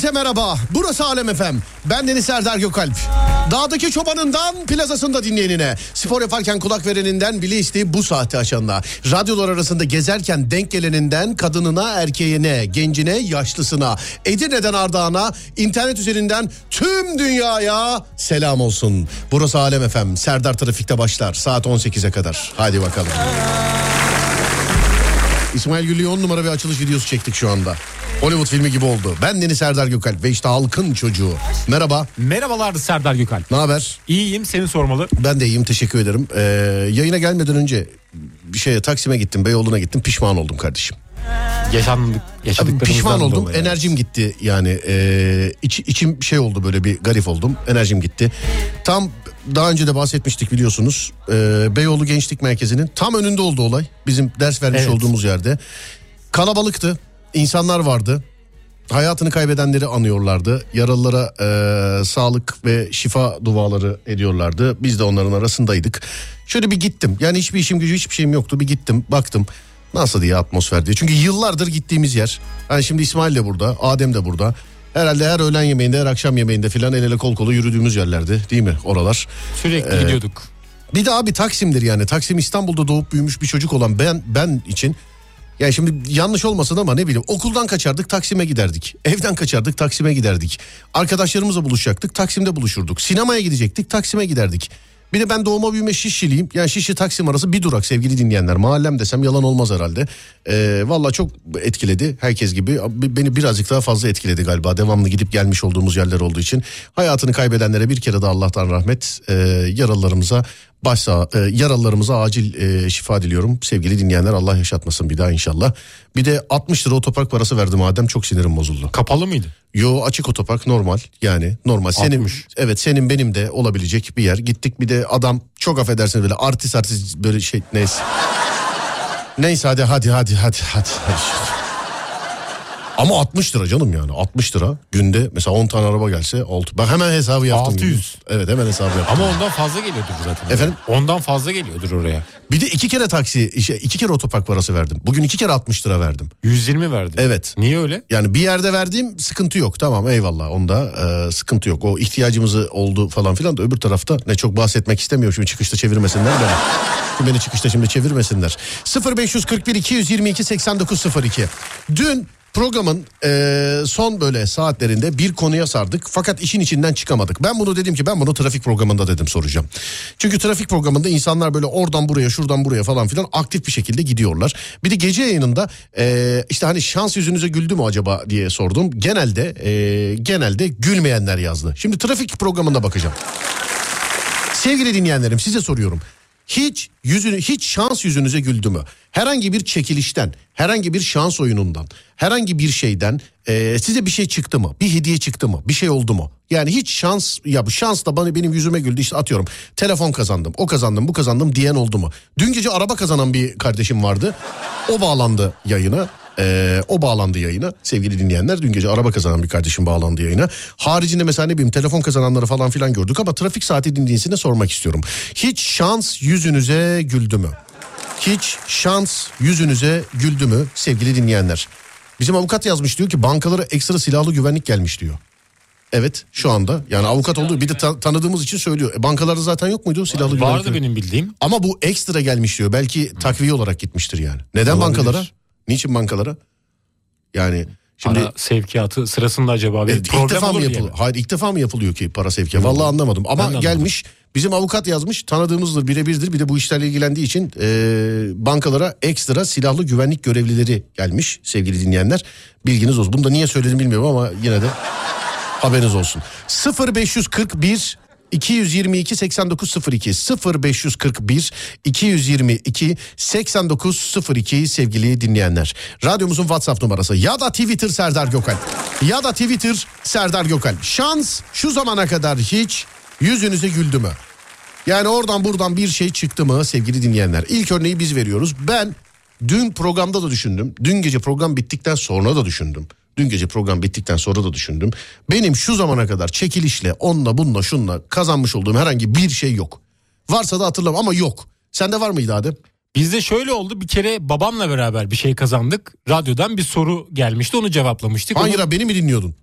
herkese merhaba. Burası Alem Efem. Ben Deniz Serdar Gökalp. Dağdaki çobanından plazasında dinleyenine, spor yaparken kulak vereninden bile isteği bu saati açanına, radyolar arasında gezerken denk geleninden kadınına, erkeğine, gencine, yaşlısına, Edirne'den Ardahan'a, internet üzerinden tüm dünyaya selam olsun. Burası Alem Efem. Serdar Trafik'te başlar saat 18'e kadar. Hadi bakalım. İsmail Güllü'ye 10 numara bir açılış videosu çektik şu anda. Hollywood filmi gibi oldu. Ben Deniz Serdar Gökalp ve işte halkın çocuğu. Merhaba. Merhabalar Serdar Gökal. Ne haber? İyiyim seni sormalı. Ben de iyiyim teşekkür ederim. Ee, yayına gelmeden önce bir şeye Taksim'e gittim Beyoğlu'na gittim pişman oldum kardeşim. Yaşandık, Abi pişman oldum dolayı. enerjim gitti yani ee, iç, içim şey oldu böyle bir garip oldum enerjim gitti. Tam daha önce de bahsetmiştik biliyorsunuz ee, Beyoğlu Gençlik Merkezi'nin tam önünde oldu olay. Bizim ders vermiş Evet. olduğumuz yerde. Kalabalıktı insanlar vardı. Hayatını kaybedenleri anıyorlardı. Yaralılara ee, sağlık ve şifa duaları ediyorlardı. Biz de onların arasındaydık. Şöyle bir gittim. Yani hiçbir işim gücü hiçbir şeyim yoktu. Bir gittim baktım. Nasıl diye atmosfer diye. Çünkü yıllardır gittiğimiz yer. Yani şimdi İsmail de burada, Adem de burada. Herhalde her öğlen yemeğinde, her akşam yemeğinde filan el ele kol kola yürüdüğümüz yerlerdi değil mi oralar? Sürekli Ee, gidiyorduk. Bir de abi Taksim'dir yani. Taksim İstanbul'da doğup büyümüş bir çocuk olan ben ben için yani şimdi yanlış olmasın ama ne bileyim okuldan kaçardık Taksim'e giderdik. Evden kaçardık Taksim'e giderdik. Arkadaşlarımızla buluşacaktık Taksim'de buluşurduk. Sinemaya gidecektik Taksim'e giderdik. Bir de ben doğma büyüme Şişliyim. Yani Şişli Taksim arası bir durak sevgili dinleyenler. Mahallem desem yalan olmaz herhalde. Ee, Valla çok etkiledi herkes gibi. Beni birazcık daha fazla etkiledi galiba. Devamlı gidip gelmiş olduğumuz yerler olduğu için. Hayatını kaybedenlere bir kere de Allah'tan rahmet. Ee, yaralılarımıza başsa e, yaralılarımıza acil e, şifa diliyorum. Sevgili dinleyenler Allah yaşatmasın bir daha inşallah. Bir de 60 lira otopark parası verdim Adem çok sinirim bozuldu. Kapalı mıydı? Yo açık otopark normal yani normal. Senin 60. evet senin benim de olabilecek bir yer. Gittik bir de adam çok affedersiniz böyle artist artist böyle şey neyse. neyse hadi hadi hadi hadi hadi. hadi. Ama 60 lira canım yani 60 lira günde mesela 10 tane araba gelse 6. Ben hemen hesabı yaptım. 600. Evet hemen hesabı yaptım. Ama ondan fazla geliyordur zaten. Efendim? Ondan fazla geliyordur oraya. Bir de iki kere taksi işte iki kere otopark parası verdim. Bugün iki kere 60 lira verdim. 120 verdi. Evet. Niye öyle? Yani bir yerde verdiğim sıkıntı yok tamam eyvallah onda e, sıkıntı yok. O ihtiyacımızı oldu falan filan da öbür tarafta ne çok bahsetmek istemiyorum şimdi çıkışta çevirmesinler beni. Şimdi beni çıkışta şimdi çevirmesinler. 0541 222 8902 Dün programın e, son böyle saatlerinde bir konuya sardık fakat işin içinden çıkamadık. Ben bunu dedim ki ben bunu trafik programında dedim soracağım. Çünkü trafik programında insanlar böyle oradan buraya şuradan buraya falan filan aktif bir şekilde gidiyorlar. Bir de gece yayınında e, işte hani şans yüzünüze güldü mü acaba diye sordum. Genelde e, genelde gülmeyenler yazdı. Şimdi trafik programında bakacağım. Sevgili dinleyenlerim size soruyorum. Hiç yüzünü hiç şans yüzünüze güldü mü? Herhangi bir çekilişten, herhangi bir şans oyunundan, herhangi bir şeyden e, size bir şey çıktı mı? Bir hediye çıktı mı? Bir şey oldu mu? Yani hiç şans ya bu şans da bana benim yüzüme güldü işte atıyorum. Telefon kazandım, o kazandım, bu kazandım diyen oldu mu? Dün gece araba kazanan bir kardeşim vardı. O bağlandı yayına. Ee, o bağlandı yayına sevgili dinleyenler. Dün gece araba kazanan bir kardeşim bağlandı yayına. Haricinde mesela ne bileyim telefon kazananları falan filan gördük ama trafik saati dinleyicisine sormak istiyorum. Hiç şans yüzünüze güldü mü? Hiç şans yüzünüze güldü mü sevgili dinleyenler? Bizim avukat yazmış diyor ki bankalara ekstra silahlı güvenlik gelmiş diyor. Evet şu anda yani avukat olduğu bir de ta- tanıdığımız için söylüyor. E, bankalarda zaten yok muydu silahlı güvenlik? Vardı benim bildiğim. Ama bu ekstra gelmiş diyor. Belki takviye olarak gitmiştir yani. Neden Olabilir. bankalara? Niçin bankalara? Yani şimdi Para sevkiyatı sırasında acaba bir Evet, ilk problem defa mı yapılıyor? Hayır ilk defa mı yapılıyor ki para sevkiyatı? Vallahi anlamadım. Ama anlamadım. gelmiş bizim avukat yazmış tanıdığımızdır birebirdir. Bir de bu işlerle ilgilendiği için e, bankalara ekstra silahlı güvenlik görevlileri gelmiş sevgili dinleyenler. Bilginiz olsun. Bunu da niye söyledim bilmiyorum ama yine de haberiniz olsun. 0541 222 8902 0541 222 8902 sevgili dinleyenler. Radyomuzun WhatsApp numarası ya da Twitter Serdar Gökal ya da Twitter Serdar Gökal. Şans şu zamana kadar hiç yüzünüze güldü mü? Yani oradan buradan bir şey çıktı mı sevgili dinleyenler? İlk örneği biz veriyoruz. Ben dün programda da düşündüm. Dün gece program bittikten sonra da düşündüm. Dün gece program bittikten sonra da düşündüm. Benim şu zamana kadar çekilişle onunla bununla şunla kazanmış olduğum herhangi bir şey yok. Varsa da hatırlam ama yok. Sende var mıydı Adem? Bizde şöyle oldu bir kere babamla beraber bir şey kazandık. Radyodan bir soru gelmişti onu cevaplamıştık. Hayır Onu- beni mi dinliyordun?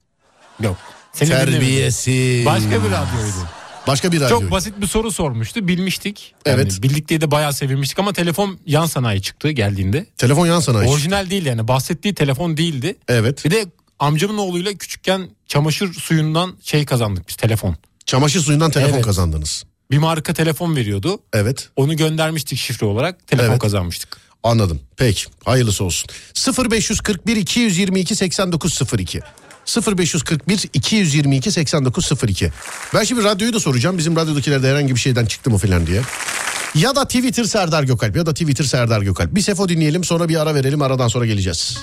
Yok. Seni dinlemedim. Terbiyesiz. Başka bir radyoydu. Başka bir radyo. Çok basit bir soru sormuştu. Bilmiştik. Evet. bildik diye de bayağı sevinmiştik ama telefon yan sanayi çıktı geldiğinde. Telefon yan sanayi. Orijinal değil yani bahsettiği telefon değildi. Evet. Bir de amcamın oğluyla küçükken çamaşır suyundan şey kazandık biz telefon. Çamaşır suyundan telefon Evet. kazandınız. Bir marka telefon veriyordu. Evet. Onu göndermiştik şifre olarak. Telefon Evet. kazanmıştık. Anladım. Peki. Hayırlısı olsun. 0541 222 8902. 0541 222 8902. Ben şimdi radyoyu da soracağım. Bizim radyodakilerde herhangi bir şeyden çıktı mı filan diye. Ya da Twitter Serdar Gökalp ya da Twitter Serdar Gökalp. Bir sefo dinleyelim sonra bir ara verelim. Aradan sonra geleceğiz.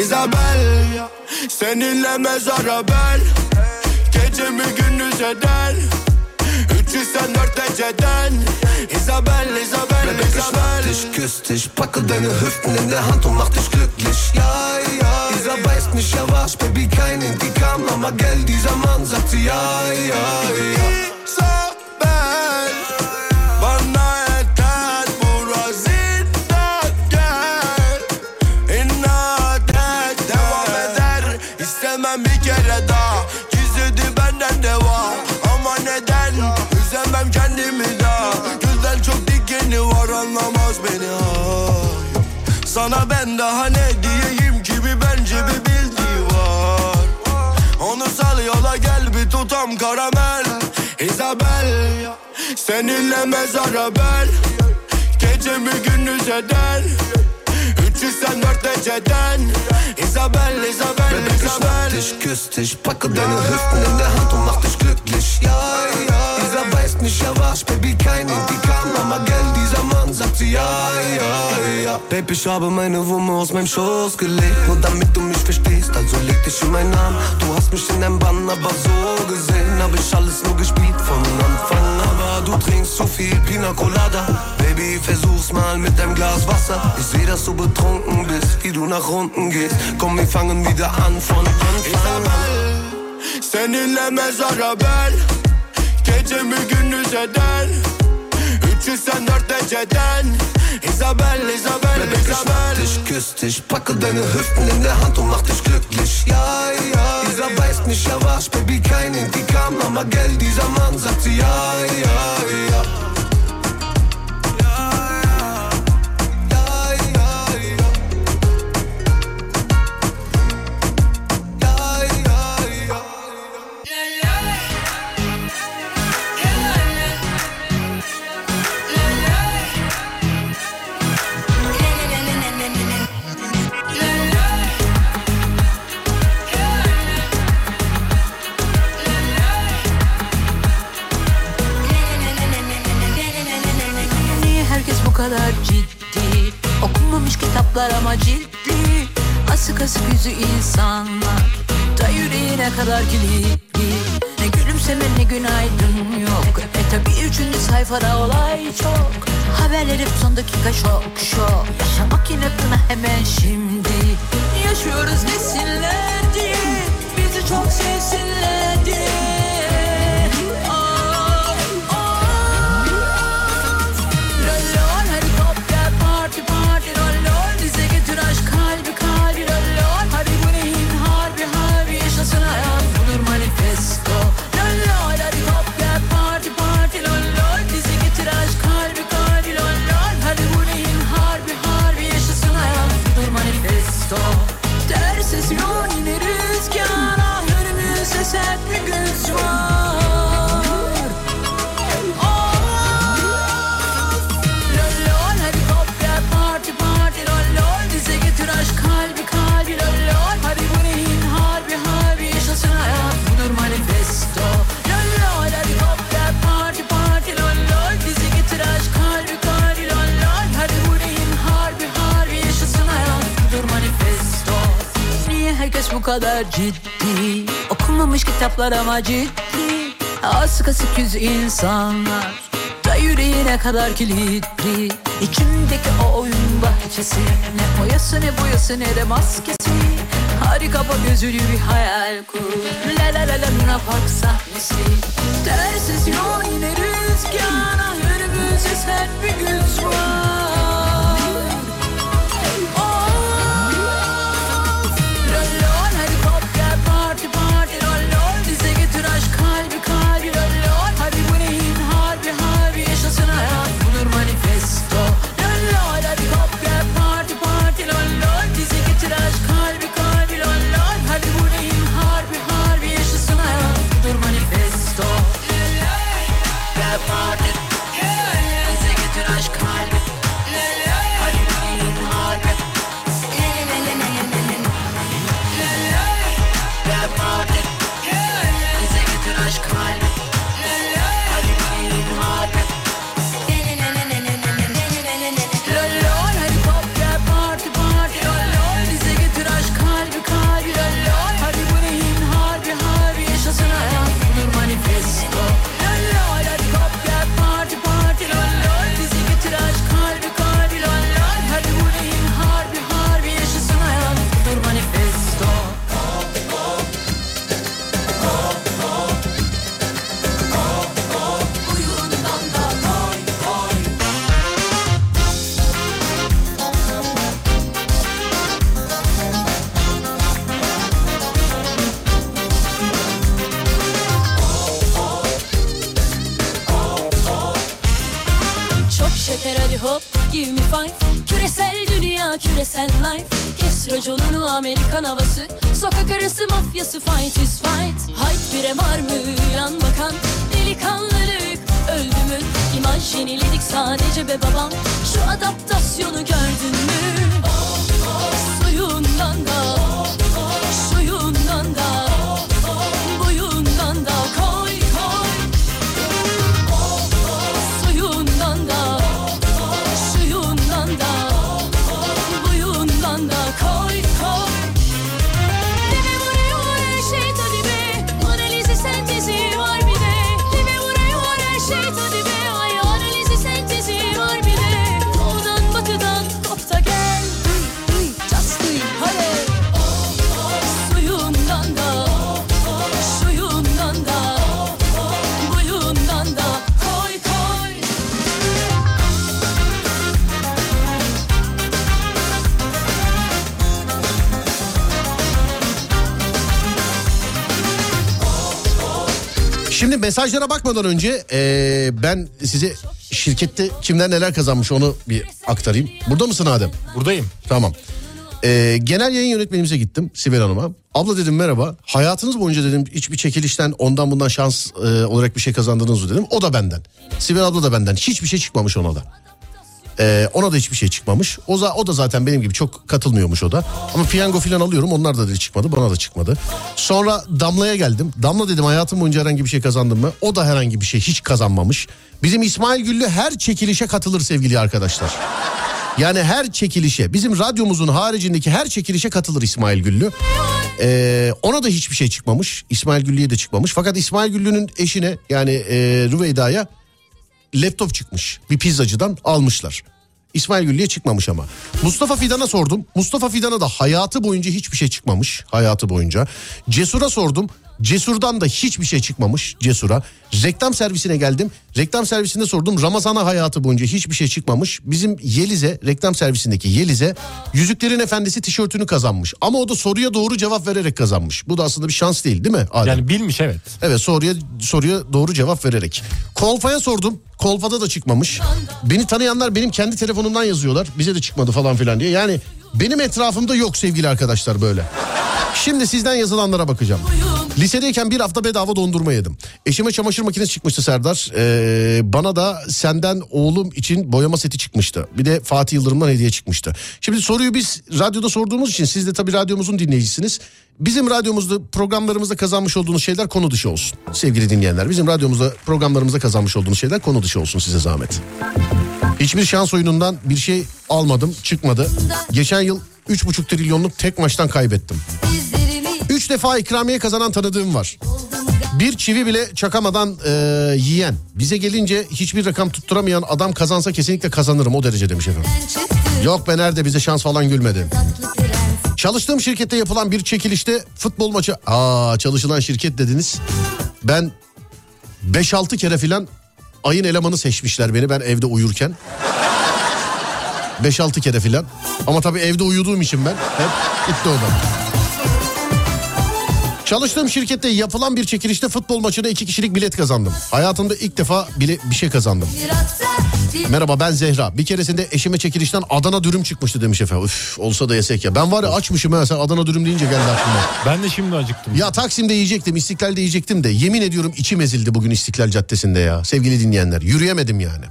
Isabel Seninle mezara ben Gecemi gündüz eder 304 dereceden. Isabel, Isabel, Isabel Ich küss dich, packe deine Hüften in der Hand und mach dich glücklich. Ja, ja, dieser weiß nicht, ja was, Baby, kein Indikam, aber gell, dieser Mann sagt sie ja, ja, ja. Anlamaz beni ay. Sana ben daha ne diyeyim ki bir bence bir bildiği var. Onu sal yola gel bir tutam karamel. Isabel Seninle mezara ben Gecemi gündüz eder? 304 dereceden. Isabel, Isabel, Baby, ich Isabel. schnapp dich, küss dich, packe deine Hüften in der Hand und mach dich glücklich. Ja, ja, dieser weiß nicht, ja was, Baby, kein Indikam, aber sagt sie ja, ja, ja. Baby, ich habe meine Wumme aus meinem Schoß gelegt, nur damit du mich verstehst, also leg dich in meinen Arm. Du hast mich in deinem Bann, aber so gesehen hab ich alles nur gespielt von Anfang, aber du trinkst zu viel Pina Colada. Baby, versuch's mal mit deinem Glas Wasser. Ich seh, dass du betrunken bist, wie du nach unten gehst. Komm, wir fangen wieder an von Anfang an. Seninle mezara ben Gecemi gündüz eder 304 dereceden Isabel, Isabel, schnapp Isabel dich, küss dich, packe deine Hüften in der Hand und mach dich glücklich. Ja, ja, dieser weiß nicht, ja was, Baby, kein Indikam, aber gell, dieser Mann sagt sie ja, ja, ja. Ja, kadar ciddi. Okunmamış kitaplar ama ciddi. Asık asık yüzü insanlar. Da yüreğine kadar kilitli. Ne gülümseme ne günaydın yok. E tabi üçüncü sayfada olay çok. Haberler hep son dakika şok şok. Yaşamak inatına hemen şimdi. Yaşıyoruz desinler diye Bizi çok sevsinler. Cevaplar ama ciddi. Az kasık yüz insanlar. Da yüreğine kadar kilitli. İçimdeki o oyun bahçesi Ne oyası ne boyası ne de maskesi. Harika bu gözülü bir hayal kur. La la la la Luna Park sahnesi. Tersiz yol yine rüzgara Önümüzde sert bir güz var. mesajlara bakmadan önce ee, ben size şirkette kimler neler kazanmış onu bir aktarayım. Burada mısın Adem? Buradayım. Tamam. E, genel yayın yönetmenimize gittim Sibel Hanım'a. Abla dedim merhaba. Hayatınız boyunca dedim hiçbir çekilişten ondan bundan şans e, olarak bir şey kazandınız mı dedim. O da benden. Sibel abla da benden. Hiçbir şey çıkmamış ona da. Ee, ona da hiçbir şey çıkmamış. O, za- o da zaten benim gibi çok katılmıyormuş o da. Ama piyango falan alıyorum onlar da dedi çıkmadı bana da çıkmadı. Sonra Damla'ya geldim. Damla dedim hayatım boyunca herhangi bir şey kazandın mı? O da herhangi bir şey hiç kazanmamış. Bizim İsmail Güllü her çekilişe katılır sevgili arkadaşlar. Yani her çekilişe bizim radyomuzun haricindeki her çekilişe katılır İsmail Güllü. Ee, ona da hiçbir şey çıkmamış. İsmail Güllü'ye de çıkmamış. Fakat İsmail Güllü'nün eşine yani e, Rüveyda'ya laptop çıkmış. Bir pizzacıdan almışlar. İsmail Güllü'ye çıkmamış ama. Mustafa Fidan'a sordum. Mustafa Fidan'a da hayatı boyunca hiçbir şey çıkmamış. Hayatı boyunca. Cesur'a sordum. Cesur'dan da hiçbir şey çıkmamış Cesur'a. Reklam servisine geldim. Reklam servisinde sordum. Ramazan'a hayatı boyunca hiçbir şey çıkmamış. Bizim Yeliz'e, reklam servisindeki Yeliz'e Yüzüklerin Efendisi tişörtünü kazanmış. Ama o da soruya doğru cevap vererek kazanmış. Bu da aslında bir şans değil değil mi? Adem? Yani bilmiş evet. Evet soruya soruya doğru cevap vererek. Kolfa'ya sordum. Kolfa'da da çıkmamış. Beni tanıyanlar benim kendi telefonumdan yazıyorlar. Bize de çıkmadı falan filan diye. Yani benim etrafımda yok sevgili arkadaşlar böyle. Şimdi sizden yazılanlara bakacağım. Lisedeyken bir hafta bedava dondurma yedim. Eşime çamaşır makinesi çıkmıştı Serdar. Ee, bana da senden oğlum için boyama seti çıkmıştı. Bir de Fatih Yıldırım'dan hediye çıkmıştı. Şimdi soruyu biz radyoda sorduğumuz için siz de tabii radyomuzun dinleyicisiniz. Bizim radyomuzda programlarımızda kazanmış olduğunuz şeyler konu dışı olsun. Sevgili dinleyenler bizim radyomuzda programlarımızda kazanmış olduğunuz şeyler konu dışı olsun size zahmet. Hiçbir şans oyunundan bir şey almadım çıkmadı. Geçen yıl 3,5 trilyonluk tek maçtan kaybettim. Üç defa ikramiye kazanan tanıdığım var. Bir çivi bile çakamadan e, yiyen. Bize gelince hiçbir rakam tutturamayan adam kazansa kesinlikle kazanırım o derece demiş efendim. Yok be nerede bize şans falan gülmedi. Çalıştığım şirkette yapılan bir çekilişte futbol maçı... Aa çalışılan şirket dediniz. Ben 5-6 kere filan ayın elemanı seçmişler beni ben evde uyurken. 5-6 kere filan. Ama tabii evde uyuduğum için ben hep gitti o da. Çalıştığım şirkette yapılan bir çekilişte futbol maçına iki kişilik bilet kazandım. Hayatımda ilk defa bile bir şey kazandım. Merhaba ben Zehra. Bir keresinde eşime çekilişten Adana dürüm çıkmıştı demiş efendim. Üf olsa da yesek ya. Ben var ya açmışım ha sen Adana dürüm deyince geldi aklıma. Ben de şimdi acıktım. Ya Taksim'de yiyecektim, İstiklal'de yiyecektim de yemin ediyorum içim ezildi bugün İstiklal Caddesi'nde ya. Sevgili dinleyenler yürüyemedim yani.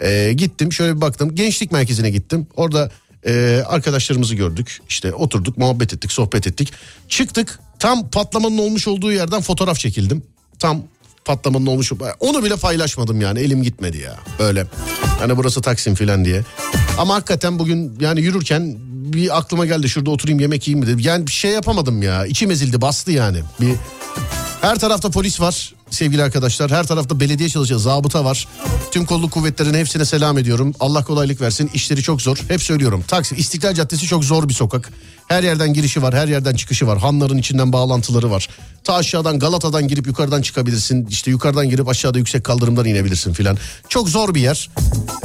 Ee, gittim şöyle bir baktım gençlik merkezine gittim. Orada e, arkadaşlarımızı gördük. İşte oturduk muhabbet ettik sohbet ettik. Çıktık tam patlamanın olmuş olduğu yerden fotoğraf çekildim. Tam patlamanın olmuş onu bile paylaşmadım yani. Elim gitmedi ya. Böyle hani burası Taksim filan diye. Ama hakikaten bugün yani yürürken bir aklıma geldi. Şurada oturayım yemek yiyeyim mi dedim. Yani bir şey yapamadım ya. İçim ezildi bastı yani. Bir her tarafta polis var sevgili arkadaşlar. Her tarafta belediye çalışıyor, zabıta var. Tüm kolluk kuvvetlerin hepsine selam ediyorum. Allah kolaylık versin. İşleri çok zor. Hep söylüyorum. Taksim İstiklal Caddesi çok zor bir sokak. Her yerden girişi var, her yerden çıkışı var. Hanların içinden bağlantıları var. Ta aşağıdan Galata'dan girip yukarıdan çıkabilirsin. İşte yukarıdan girip aşağıda yüksek kaldırımdan inebilirsin filan. Çok zor bir yer.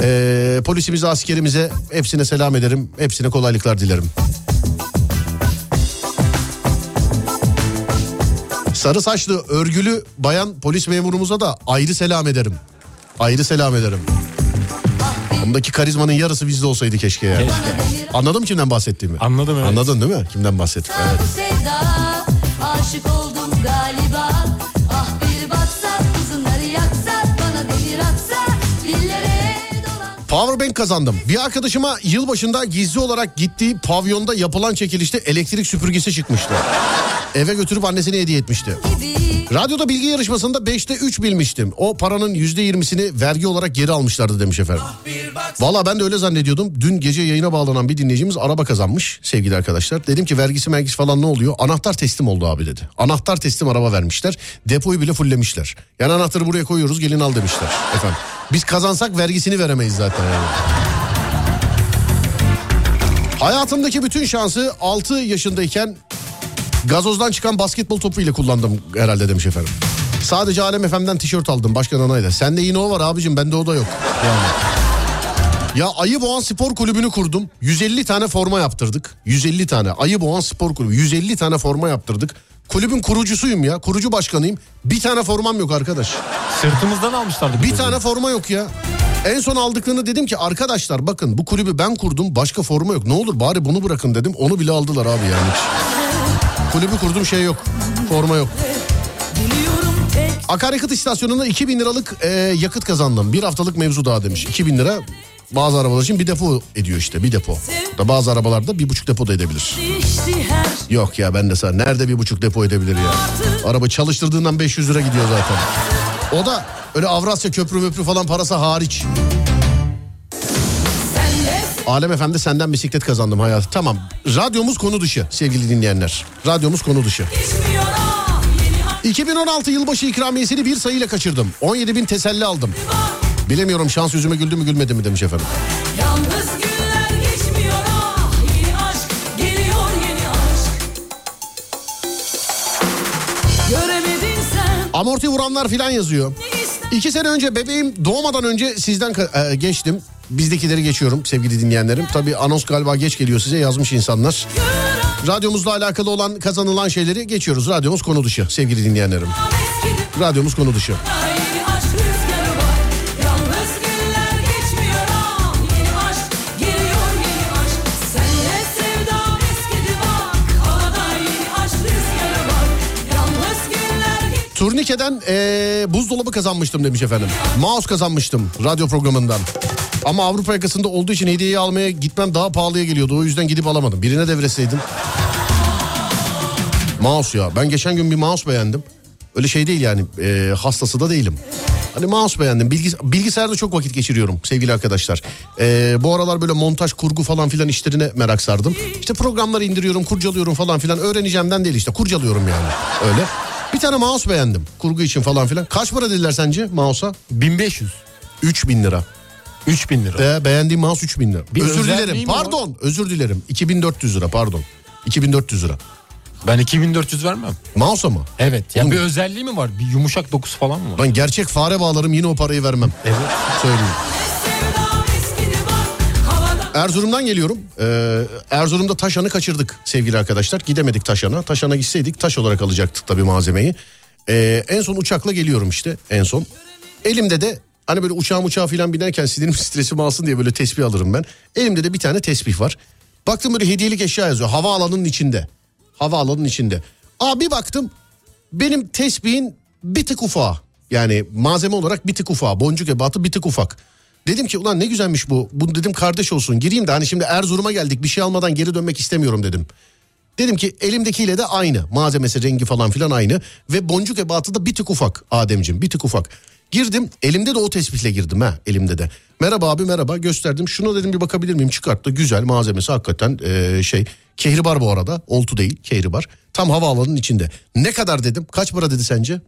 Ee, polisimize, askerimize hepsine selam ederim. Hepsine kolaylıklar dilerim. Sarı saçlı örgülü bayan polis memurumuza da ayrı selam ederim. Ayrı selam ederim. Ondaki karizmanın yarısı bizde olsaydı keşke yani. Anladın mı kimden bahsettiğimi? Anladım evet. Anladın değil mi? Kimden bahsettim? Evet. Sevda aşık oldum galiba Powerbank kazandım. Bir arkadaşıma yılbaşında gizli olarak gittiği pavyonda yapılan çekilişte elektrik süpürgesi çıkmıştı. Eve götürüp annesine hediye etmişti. Radyoda bilgi yarışmasında 5'te 3 bilmiştim. O paranın %20'sini vergi olarak geri almışlardı demiş efendim. Valla ben de öyle zannediyordum. Dün gece yayına bağlanan bir dinleyicimiz araba kazanmış sevgili arkadaşlar. Dedim ki vergisi mergisi falan ne oluyor? Anahtar teslim oldu abi dedi. Anahtar teslim araba vermişler. Depoyu bile fullemişler. Yani anahtarı buraya koyuyoruz gelin al demişler efendim. Biz kazansak vergisini veremeyiz zaten. Hayatımdaki bütün şansı 6 yaşındayken Gazozdan çıkan basketbol topu ile kullandım herhalde demiş efendim. Sadece Alem FM'den tişört aldım başka nanayla. Sende yine o var abicim bende o da yok. Yani. Ya Ayı Boğan Spor Kulübü'nü kurdum. 150 tane forma yaptırdık. 150 tane. Ayı Boğan Spor Kulübü. 150 tane forma yaptırdık. Kulübün kurucusuyum ya. Kurucu başkanıyım. Bir tane formam yok arkadaş. Sırtımızdan almışlardı. Bir de. tane forma yok ya. En son aldıklarını dedim ki arkadaşlar bakın bu kulübü ben kurdum başka forma yok. Ne olur bari bunu bırakın dedim. Onu bile aldılar abi yani. Kulübü kurdum şey yok. Forma yok. Akaryakıt istasyonunda 2000 liralık e, yakıt kazandım. Bir haftalık mevzu daha demiş. 2000 lira Bazı arabalar için bir depo ediyor işte bir depo. Da bazı arabalarda bir buçuk depo da edebilir. Yok ya ben de sana nerede bir buçuk depo edebilir ya. Araba çalıştırdığından 500 lira gidiyor zaten. O da öyle Avrasya köprü möprü falan parası hariç. Alem Efendi senden bisiklet kazandım hayatım. Tamam radyomuz konu dışı sevgili dinleyenler. Radyomuz konu dışı. geçmiyor ah yeni aşk 2016 yılbaşı ikramiyesini bir sayıyla kaçırdım. 17 bin teselli aldım. Bilemiyorum şans yüzüme güldü mü gülmedi mi demiş efendim. Amorti vuranlar filan yazıyor. İki sene önce bebeğim doğmadan önce sizden e, geçtim. Bizdekileri geçiyorum sevgili dinleyenlerim. Tabii anons galiba geç geliyor size yazmış insanlar. Radyomuzla alakalı olan kazanılan şeyleri geçiyoruz. Radyomuz konu dışı sevgili dinleyenlerim. Radyomuz konu dışı. yeni Turnikeden e, buzdolabı kazanmıştım demiş efendim. Mouse kazanmıştım radyo programından. Ama Avrupa yakasında olduğu için hediyeyi almaya gitmem daha pahalıya geliyordu. O yüzden gidip alamadım. Birine devreseydim. Mouse ya. Ben geçen gün bir mouse beğendim. Öyle şey değil yani. e, hastası da değilim. Hani mouse beğendim. Bilgis bilgisayarda çok vakit geçiriyorum sevgili arkadaşlar. E, bu aralar böyle montaj, kurgu falan filan işlerine merak sardım. İşte programları indiriyorum, kurcalıyorum falan filan. Öğreneceğimden değil işte. Kurcalıyorum yani. Öyle. Bir tane mouse beğendim. Kurgu için falan filan. Kaç para dediler sence mouse'a? 1500. 3000 lira. 3000 lira. Be beğendiğim mouse 3000 lira. Bir özür dilerim. Pardon. Özür dilerim. 2400 lira pardon. 2400 lira. Ben 2400 vermem. Mouse'a mı? Evet. Ya Oğlum- bir özelliği mi var? Bir yumuşak dokusu falan mı var? Ben gerçek fare bağlarım yine o parayı vermem. Evet. Söyleyeyim. Erzurum'dan geliyorum. Ee, Erzurum'da Taşan'ı kaçırdık sevgili arkadaşlar. Gidemedik Taşan'a. Taşan'a gitseydik taş olarak alacaktık tabii malzemeyi. Ee, en son uçakla geliyorum işte en son. Elimde de hani böyle uçağa uçağa falan binerken sinirim stresimi alsın diye böyle tesbih alırım ben. Elimde de bir tane tesbih var. Baktım böyle hediyelik eşya yazıyor. Havaalanının içinde. Havaalanının içinde. Aa bir baktım benim tesbihin bir tık ufağı. Yani malzeme olarak bir tık ufağı. Boncuk ebatı bir tık ufak. Dedim ki ulan ne güzelmiş bu. Bunu dedim kardeş olsun. Gireyim de hani şimdi Erzurum'a geldik bir şey almadan geri dönmek istemiyorum dedim. Dedim ki elimdekiyle de aynı. Malzemesi rengi falan filan aynı. Ve boncuk ebatı da bir tık ufak Ademciğim bir tık ufak. Girdim elimde de o tespihle girdim ha elimde de. Merhaba abi merhaba gösterdim. Şuna dedim bir bakabilir miyim çıkarttı. Güzel malzemesi hakikaten eee, şey. Kehribar bu arada oltu değil kehribar. Tam havaalanının içinde. Ne kadar dedim kaç para dedi sence?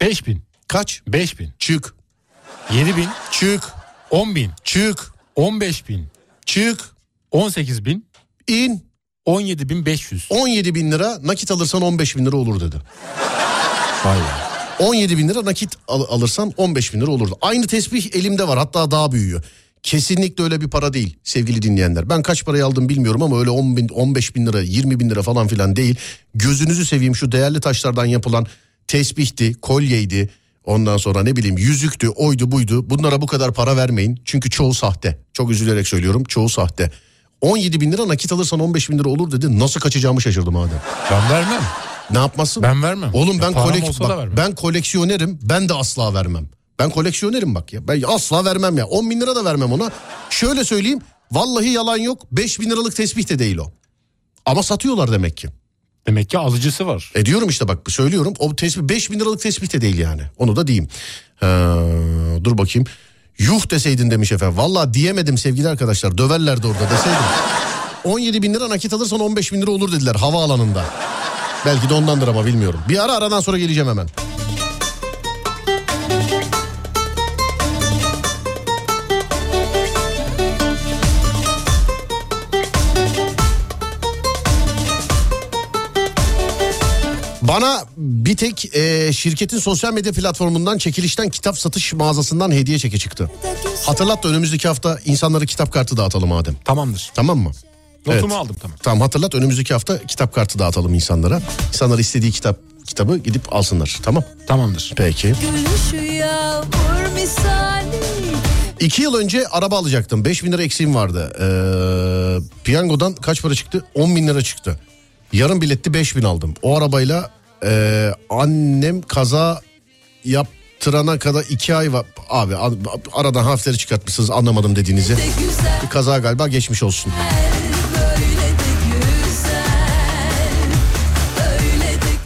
5000. Kaç? 5000. Çık 7000. çık 10000. çık 15000. çık 18000. in 17500. 17 bin lira nakit alırsan 15 bin lira olur dedi. Vay be. 17 bin lira nakit al- alırsan 15 bin lira olurdu. Aynı tesbih elimde var hatta daha büyüyor. Kesinlikle öyle bir para değil sevgili dinleyenler. Ben kaç parayı aldım bilmiyorum ama öyle 10 bin, 15 bin lira 20 bin lira falan filan değil. Gözünüzü seveyim şu değerli taşlardan yapılan tesbihti, kolyeydi. Ondan sonra ne bileyim yüzüktü, oydu buydu. Bunlara bu kadar para vermeyin. Çünkü çoğu sahte. Çok üzülerek söylüyorum çoğu sahte. 17 bin lira nakit alırsan 15 bin lira olur dedi. Nasıl kaçacağımı şaşırdım Adem. Ben vermem. Ne yapmasın? Ben vermem. Oğlum Ya ben kolek bak, ben koleksiyonerim. Ben de asla vermem. Ben koleksiyonerim bak ya. Ben asla vermem ya. 10 bin lira da vermem ona. Şöyle söyleyeyim. Vallahi yalan yok. 5 bin liralık tesbih de değil o. Ama satıyorlar demek ki. Demek ki alıcısı var. E diyorum işte bak söylüyorum. O tesbih 5 bin liralık tesbih de değil yani. Onu da diyeyim. Ha, dur bakayım. Yuh deseydin demiş efendim. Valla diyemedim sevgili arkadaşlar. Döverlerdi orada deseydim. 17 bin lira nakit alırsan 15 bin lira olur dediler havaalanında. Belki de ondandır ama bilmiyorum. Bir ara aradan sonra geleceğim hemen. Bana bir tek e, şirketin sosyal medya platformundan çekilişten kitap satış mağazasından hediye çeki çıktı. Hatırlat da önümüzdeki hafta insanlara kitap kartı dağıtalım Adem. Tamamdır. Tamam mı? Notumu Evet. aldım tamam. Tamam hatırlat önümüzdeki hafta kitap kartı dağıtalım insanlara. İnsanlar istediği kitap kitabı gidip alsınlar. Tamam. Tamamdır. Peki. İki yıl önce araba alacaktım. 5 bin lira eksiğim vardı. Ee, piyangodan kaç para çıktı? 10 bin lira çıktı. Yarım biletti 5 bin aldım. O arabayla e, annem kaza yap Tırana kadar iki ay var. Abi aradan harfleri çıkartmışsınız anlamadım dediğinizi. Bir kaza galiba geçmiş olsun.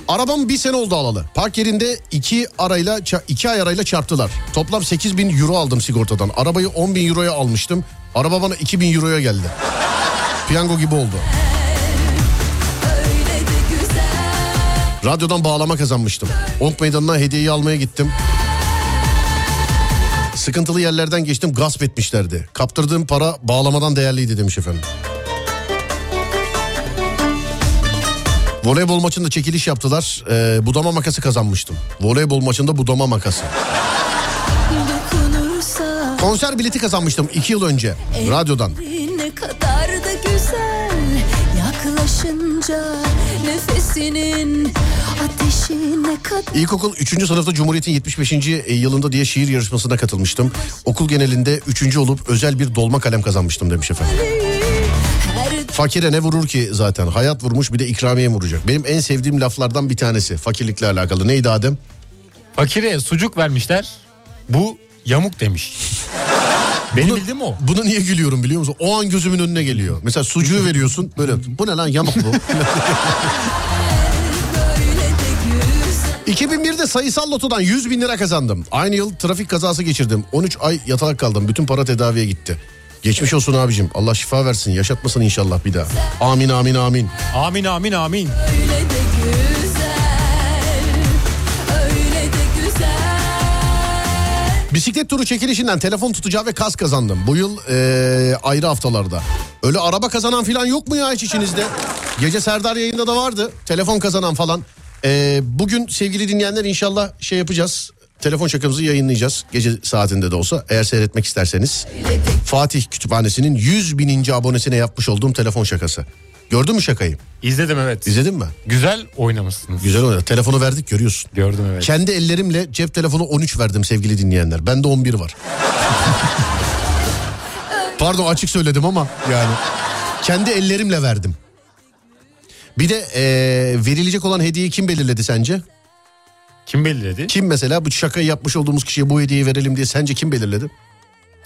Arabam bir sene oldu alalı. Park yerinde iki arayla iki ay arayla çarptılar. Toplam 8 bin euro aldım sigortadan. Arabayı 10 bin euroya almıştım. Araba bana 2 bin euroya geldi. Piyango gibi oldu. Radyodan bağlama kazanmıştım. Onk meydanına hediyeyi almaya gittim. Sıkıntılı yerlerden geçtim gasp etmişlerdi. Kaptırdığım para bağlamadan değerliydi demiş efendim. Voleybol maçında çekiliş yaptılar. Ee, budama makası kazanmıştım. Voleybol maçında budama makası. dokunursa Konser bileti kazanmıştım iki yıl önce. Radyodan. ne kadar da güzel yaklaşınca nefesinin İlkokul 3. sınıfta Cumhuriyet'in 75. yılında diye şiir yarışmasına katılmıştım. Okul genelinde 3. olup özel bir dolma kalem kazanmıştım demiş efendim. Fakire ne vurur ki zaten? Hayat vurmuş bir de ikramiye vuracak. Benim en sevdiğim laflardan bir tanesi. Fakirlikle alakalı. Neydi Adem? Fakire sucuk vermişler. Bu yamuk demiş. Benim Bunu- bildiğim o. Buna niye gülüyorum biliyor musun? O an gözümün önüne geliyor. Mesela sucuğu veriyorsun böyle bu ne lan yamuk bu. böyle de güzel 2001'de sayısal lotodan 100 bin lira kazandım. Aynı yıl trafik kazası geçirdim. 13 ay yatalak kaldım. Bütün para tedaviye gitti. Geçmiş olsun abicim. Allah şifa versin. Yaşatmasın inşallah bir daha. Amin amin amin. Amin amin amin. öyle de güzel öyle de güzel Bisiklet turu çekilişinden telefon tutacağı ve kas kazandım. Bu yıl eee, ayrı haftalarda. Öyle araba kazanan falan yok mu ya hiç içinizde? Gece Serdar yayında da vardı. Telefon kazanan falan. Eee, bugün sevgili dinleyenler inşallah şey yapacağız. Telefon şakamızı yayınlayacağız. Gece saatinde de olsa eğer seyretmek isterseniz. Fatih Kütüphanesi'nin 100 bininci abonesine yapmış olduğum telefon şakası. Gördün mü şakayı? İzledim evet. İzledin mi? Güzel oynamışsınız. Güzel oynadı. Telefonu verdik görüyorsun. Gördüm evet. Kendi ellerimle cep telefonu 13 verdim sevgili dinleyenler. Bende 11 var. Pardon açık söyledim ama yani. Kendi ellerimle verdim. Bir de eee, verilecek olan hediyeyi kim belirledi sence? Kim belirledi? Kim mesela bu şakayı yapmış olduğumuz kişiye bu hediyeyi verelim diye sence kim belirledi?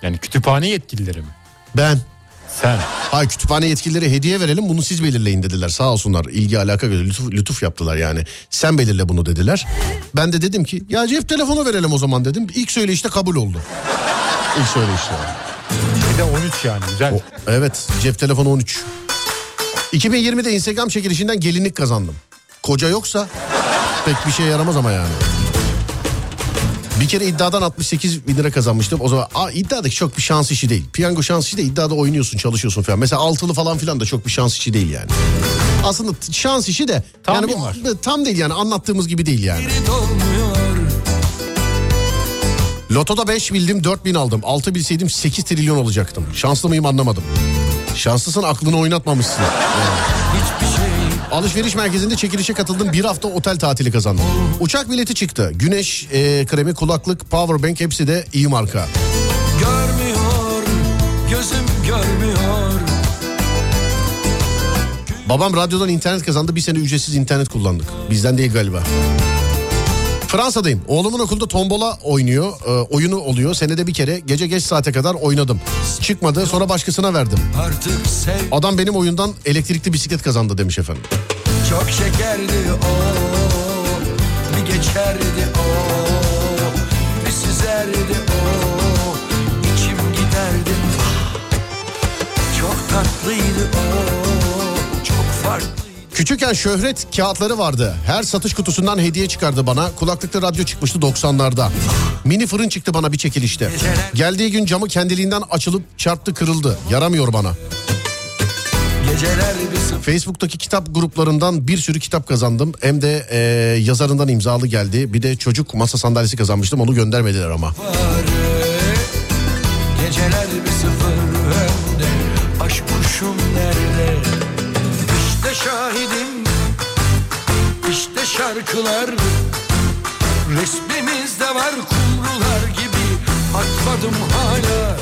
Yani kütüphane yetkilileri mi? Ben. Sen. Hayır kütüphane yetkilileri hediye verelim bunu siz belirleyin dediler. Sağ olsunlar ilgi alaka göre lütuf, lütuf yaptılar yani. Sen belirle bunu dediler. Ben de dedim ki ya cep telefonu verelim o zaman dedim. İlk söyleyişte kabul oldu. İlk söyleyişte. Bir de 13 yani güzel. O, evet cep telefonu 13. 2020'de Instagram çekilişinden gelinlik kazandım. Koca yoksa pek bir şey yaramaz ama yani. Bir kere iddiadan 68 bin lira kazanmıştım. O zaman aa, iddiadaki çok bir şans işi değil. Piyango şans işi de iddiada oynuyorsun çalışıyorsun falan. Mesela altılı falan filan da çok bir şans işi değil yani. Aslında şans işi de Tahmin yani bu, var. tam değil yani anlattığımız gibi değil yani. Lotoda 5 bildim 4 bin aldım. 6 bilseydim 8 trilyon olacaktım. Şanslı mıyım anlamadım. Şanslısın aklını oynatmamışsın. Alışveriş merkezinde çekilişe katıldım. Bir hafta otel tatili kazandım. Uçak bileti çıktı. Güneş e, kremi, kulaklık, powerbank hepsi de iyi marka. Görmüyor, gözüm görmüyor. Babam radyodan internet kazandı. Bir sene ücretsiz internet kullandık. Bizden değil galiba. Fransa'dayım. Oğlumun okulda tombola oynuyor. e, oyunu oluyor. Senede bir kere gece geç saate kadar oynadım. Çıkmadı sonra başkasına verdim. Adam benim oyundan elektrikli bisiklet kazandı demiş efendim. çok şekerdi o. Bir geçerdi o. Bir süzerdi o. İçim giderdi. Çok tatlıydı o. Küçükken şöhret kağıtları vardı. Her satış kutusundan hediye çıkardı bana. Kulaklıklı radyo çıkmıştı 90'larda. Mini fırın çıktı bana bir çekilişte. Geldiği gün camı kendiliğinden açılıp çarptı kırıldı. Yaramıyor bana. Facebook'taki kitap gruplarından bir sürü kitap kazandım. Hem de e, yazarından imzalı geldi. Bir de çocuk masa sandalyesi kazanmıştım. Onu göndermediler ama. Geceler İşte şarkılar Resmimizde var kumrular gibi Atmadım hala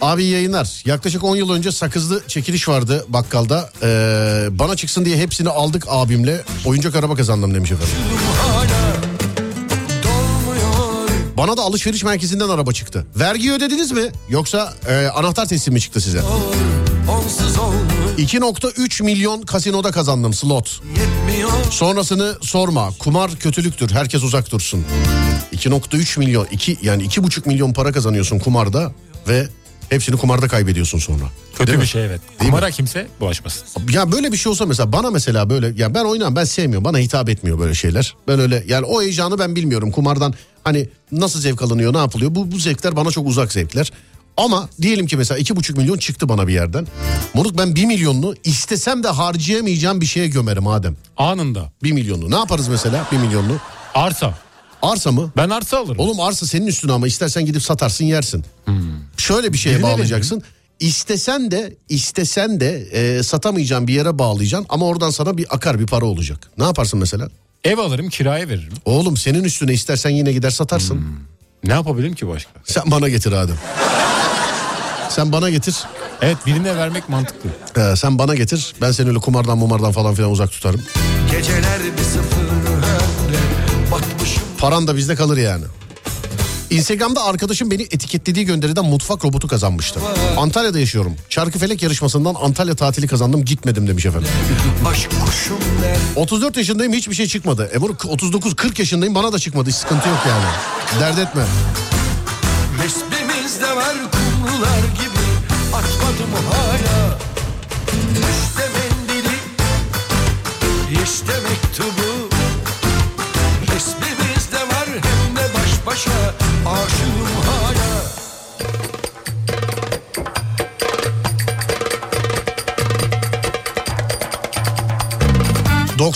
Abi yayınlar. Yaklaşık 10 yıl önce sakızlı çekiliş vardı bakkalda. Ee, bana çıksın diye hepsini aldık abimle. Oyuncak araba kazandım demiş efendim. Bana da alışveriş merkezinden araba çıktı. Vergi ödediniz mi? Yoksa e, anahtar teslim mi çıktı size? Onsuz 2.3 milyon kasinoda kazandım slot. Sonrasını sorma. Kumar kötülüktür. Herkes uzak dursun. 2.3 milyon, 2 yani 2.5 milyon para kazanıyorsun kumarda ve hepsini kumarda kaybediyorsun sonra. Kötü Değil bir mi? şey evet. Değil Kumara kimse bulaşmasın. Ya böyle bir şey olsa mesela bana mesela böyle ya ben oynamam ben sevmiyorum bana hitap etmiyor böyle şeyler. Ben öyle yani o heyecanı ben bilmiyorum kumardan hani nasıl zevk alınıyor ne yapılıyor bu, bu zevkler bana çok uzak zevkler. Ama diyelim ki mesela iki buçuk milyon çıktı bana bir yerden. Moruk ben bir milyonunu istesem de harcayamayacağım bir şeye gömerim Adem. Anında. Bir milyonunu ne yaparız mesela bir milyonunu? Arsa. Arsa mı? Ben arsa alırım. Oğlum arsa senin üstüne ama istersen gidip satarsın yersin. Şöyle bir şeye Birine bağlayacaksın. İstesen de istesen de e, satamayacağın bir yere bağlayacaksın ama oradan sana bir akar bir para olacak. Ne yaparsın mesela? Ev alırım kiraya veririm. Oğlum senin üstüne istersen yine gider satarsın. Ne yapabilirim ki başka? Sen bana getir Adem. Sen bana getir. Evet birine vermek mantıklı. Ee, sen bana getir. Ben seni öyle kumardan mumardan falan filan uzak tutarım. Geceler bir sıfır önde Batmışım Paran da bizde kalır yani. Instagram'da arkadaşım beni etiketlediği gönderiden mutfak robotu kazanmıştı. Antalya'da yaşıyorum. Çarkıfelek yarışmasından Antalya tatili kazandım gitmedim demiş efendim. Aşk kuşum der 34 yaşındayım hiçbir şey çıkmadı. E bunu 39-40 yaşındayım bana da çıkmadı hiç sıkıntı yok yani. Dert etme.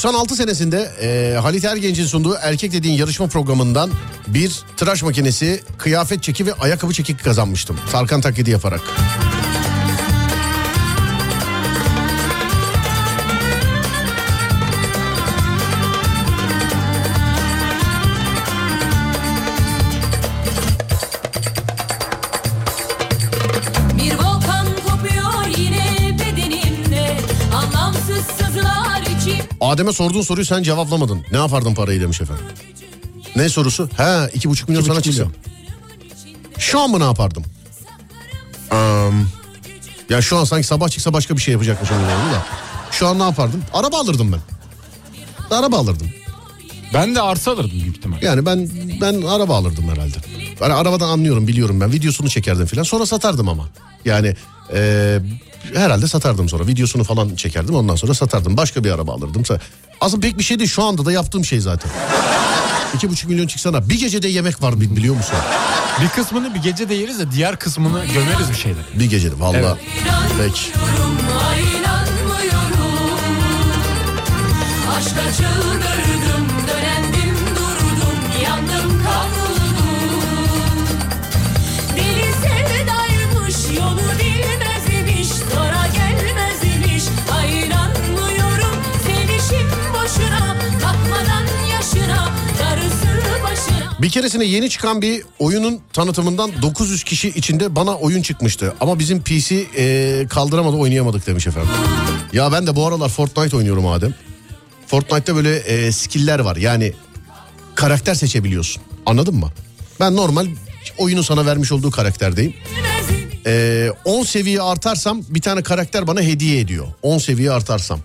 96 senesinde e, Halit Ergenç'in sunduğu Erkek Dediğin yarışma programından bir tıraş makinesi, kıyafet çeki ve ayakkabı çeki kazanmıştım. Tarkan taklidi yaparak. Adem'e sorduğun soruyu sen cevaplamadın. Ne yapardın parayı demiş efendim. Ne sorusu? He iki buçuk milyon sana çıksın. Şu an mı ne yapardım? Am, ya şu an sanki sabah çıksa başka bir şey yapacakmışım gibi oldu da. Şu an ne yapardım? Araba alırdım ben. Araba alırdım. Ben de arsa alırdım büyük ihtimal. Yani ben ben araba alırdım herhalde. Hani arabadan anlıyorum biliyorum ben. Videosunu çekerdim falan. Sonra satardım ama. Yani e, herhalde satardım sonra. Videosunu falan çekerdim ondan sonra satardım. Başka bir araba alırdım. Aslında pek bir şey değil. Şu anda da yaptığım şey zaten. İki buçuk milyon çıksana. Bir gecede yemek var bi- biliyor musun? Bir kısmını bir gece de yeriz de diğer kısmını gömeriz bir şeyler. Bir gecede valla. Evet. Peki. Aşka çıldırdım Bir keresinde yeni çıkan bir oyunun tanıtımından 900 kişi içinde bana oyun çıkmıştı. Ama bizim PC e, kaldıramadı oynayamadık demiş efendim. Ya ben de bu aralar Fortnite oynuyorum Adem. Fortnite'ta böyle e, skill'ler var. Yani karakter seçebiliyorsun. Anladın mı? Ben normal oyunun sana vermiş olduğu karakterdeyim. E, 10 seviye artarsam bir tane karakter bana hediye ediyor. 10 seviye artarsam.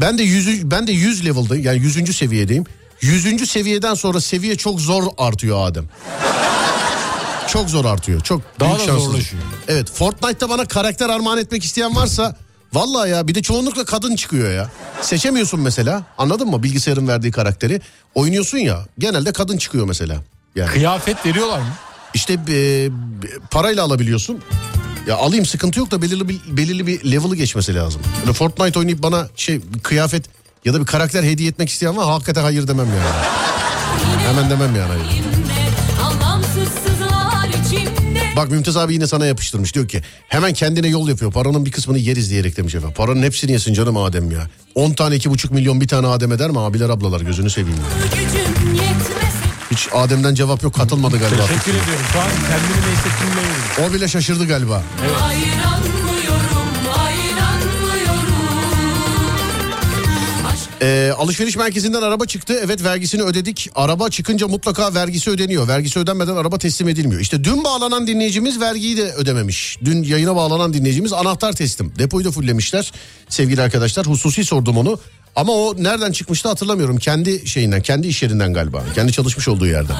Ben de 100 ben de 100 level'dayım. Yani 100. seviyedeyim. 100. seviyeden sonra seviye çok zor artıyor Adem. Çok zor artıyor. Çok Daha büyük da şanssızlık. zorlaşıyor. Evet Fortnite'ta bana karakter armağan etmek isteyen varsa vallahi ya bir de çoğunlukla kadın çıkıyor ya. Seçemiyorsun mesela anladın mı bilgisayarın verdiği karakteri. Oynuyorsun ya genelde kadın çıkıyor mesela. Yani Kıyafet veriyorlar mı? işte e, parayla alabiliyorsun. Ya alayım sıkıntı yok da belirli bir, belirli bir level'ı geçmesi lazım. Böyle Fortnite oynayıp bana şey kıyafet ya da bir karakter hediye etmek isteyen var hakikaten hayır demem yani. Hemen demem yani hayır. Bak Mümtaz abi yine sana yapıştırmış diyor ki hemen kendine yol yapıyor paranın bir kısmını yeriz diyerek demiş efendim. Paranın hepsini yesin canım Adem ya. 10 tane 2,5 milyon bir tane Adem eder mi abiler ablalar gözünü seveyim ya. Hiç Adem'den cevap yok katılmadı galiba. Teşekkür ediyorum. Şu an kendimi ne hissettiğimi. O bile şaşırdı galiba. Ay Ee, alışveriş merkezinden araba çıktı. Evet vergisini ödedik. Araba çıkınca mutlaka vergisi ödeniyor. Vergisi ödenmeden araba teslim edilmiyor. İşte dün bağlanan dinleyicimiz vergiyi de ödememiş. Dün yayına bağlanan dinleyicimiz anahtar teslim. Depoyu da fullemişler sevgili arkadaşlar. Hususi sordum onu. Ama o nereden çıkmıştı hatırlamıyorum. Kendi şeyinden, kendi iş yerinden galiba. Kendi çalışmış olduğu yerden.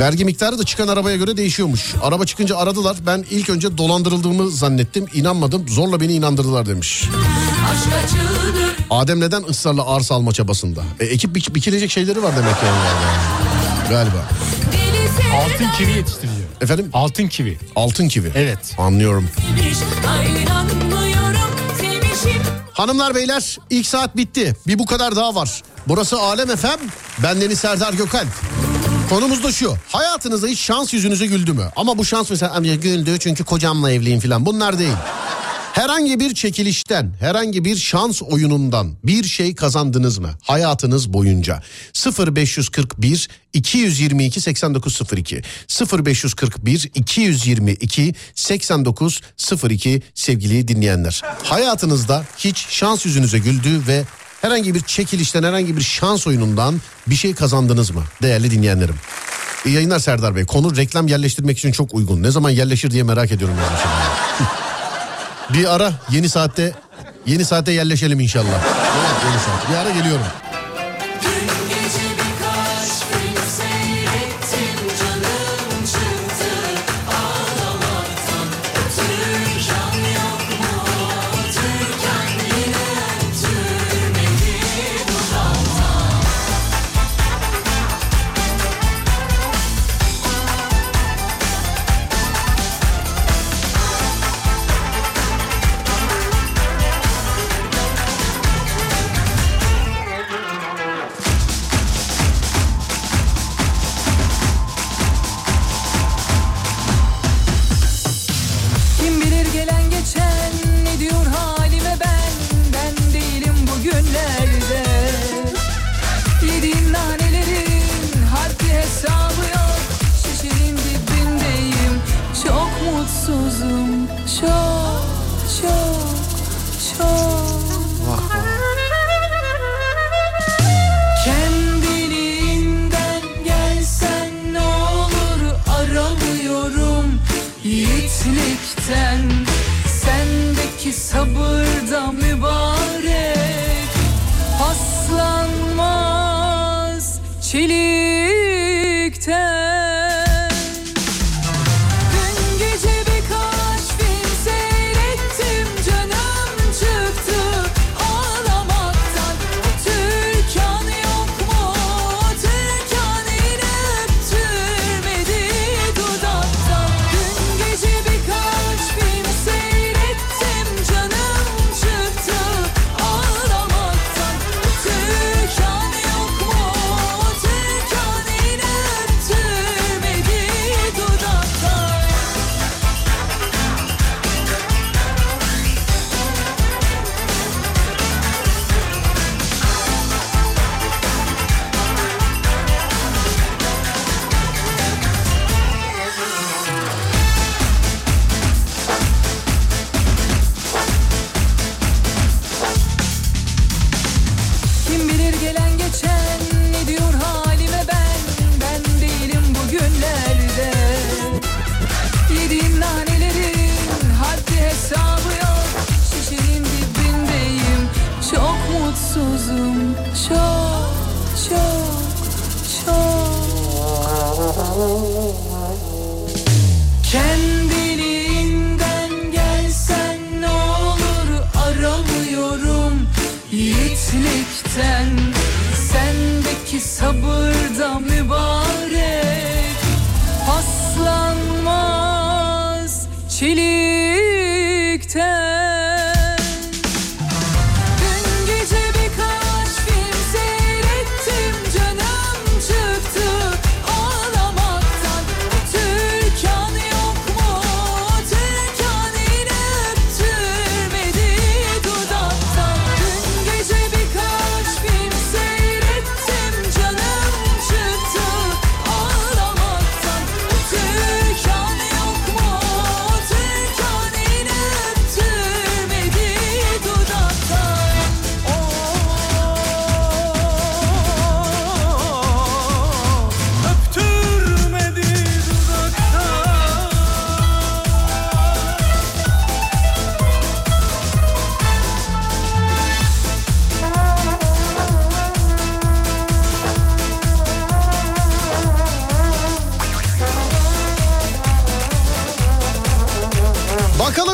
Vergi miktarı da çıkan arabaya göre değişiyormuş. Araba çıkınca aradılar. Ben ilk önce dolandırıldığımı zannettim. İnanmadım. Zorla beni inandırdılar demiş. Adem neden ısrarla arsa alma çabasında? E, ekip bik- bikilecek şeyleri var demek yani. yani. Galiba. Altın kivi yetiştiriyor. Efendim? Altın kivi. Altın kivi. Evet. Anlıyorum. Hanımlar beyler ilk saat bitti. Bir bu kadar daha var. Burası Alem Efem. Ben Deniz Serdar Gökal. Konumuz da şu. Hayatınızda hiç şans yüzünüze güldü mü? Ama bu şans mesela "Amca güldü çünkü kocamla evliyim falan. Bunlar değil. Herhangi bir çekilişten, herhangi bir şans oyunundan bir şey kazandınız mı hayatınız boyunca? 0541 222 8902 0541 222 8902 sevgili dinleyenler. Hayatınızda hiç şans yüzünüze güldü ve herhangi bir çekilişten, herhangi bir şans oyunundan bir şey kazandınız mı değerli dinleyenlerim? İyi yayınlar Serdar Bey. Konu reklam yerleştirmek için çok uygun. Ne zaman yerleşir diye merak ediyorum. yani. Bir ara yeni saatte yeni saatte yerleşelim inşallah. Evet, yeni saat. Bir ara geliyorum. Yiğitlikten Sendeki sabır da mübarek. Paslanmaz çelikten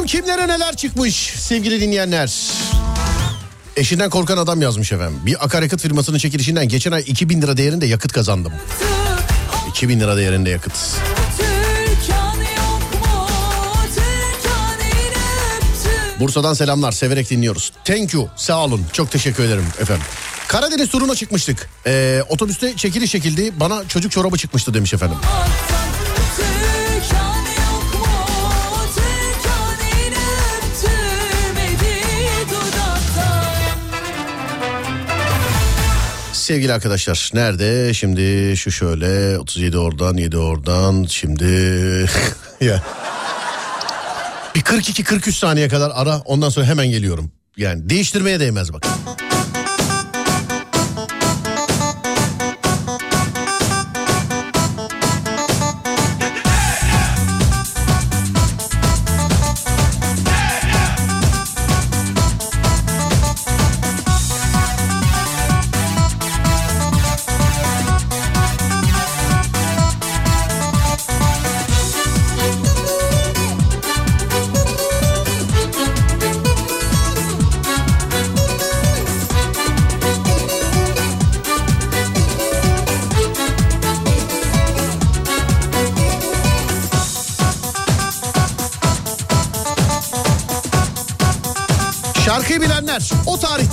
kimlere neler çıkmış sevgili dinleyenler. Eşinden korkan adam yazmış efendim. Bir akaryakıt firmasının çekilişinden geçen ay 2000 lira değerinde yakıt kazandım. 2000 lira değerinde yakıt. Bursa'dan selamlar severek dinliyoruz. Thank you sağ olun çok teşekkür ederim efendim. Karadeniz turuna çıkmıştık. Ee, otobüste çekiliş çekildi bana çocuk çorabı çıkmıştı demiş efendim. Sevgili arkadaşlar nerede şimdi şu şöyle 37 oradan 7 oradan şimdi ya bir 42-43 saniye kadar ara ondan sonra hemen geliyorum. Yani değiştirmeye değmez bak.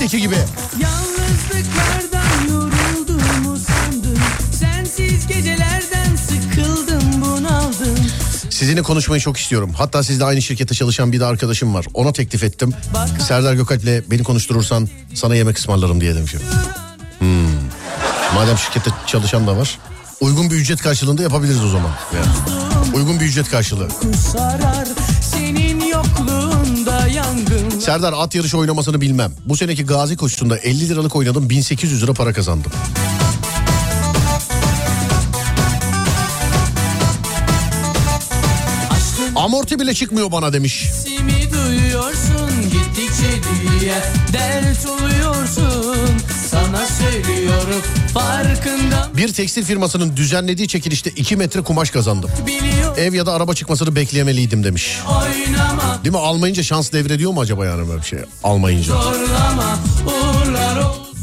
Tarihteki gibi. Yalnızlıklardan yorulduğumu sandım Sensiz gecelerden sıkıldım bunaldım Sizinle konuşmayı çok istiyorum. Hatta sizde aynı şirkette çalışan bir de arkadaşım var. Ona teklif ettim. Serdar Gökalp'le beni konuşturursan sana yemek ısmarlarım diye demişim. Hmm. Madem şirkette çalışan da var. Uygun bir ücret karşılığında yapabiliriz o zaman. Yani. Uygun bir ücret karşılığı. Serdar at yarışı oynamasını bilmem. Bu seneki gazi koşusunda 50 liralık oynadım 1800 lira para kazandım. Amorti bile çıkmıyor bana demiş. Duyuyorsun gittikçe diye dert oluyorsun Sana söylüyorum farkında Bir tekstil firmasının düzenlediği çekilişte 2 metre kumaş kazandım. biliyor Ev ya da araba çıkmasını bekleyemeliydim demiş. oynama Değil mi? Almayınca şans devrediyor mu acaba yani böyle bir şey? Almayınca. zorlama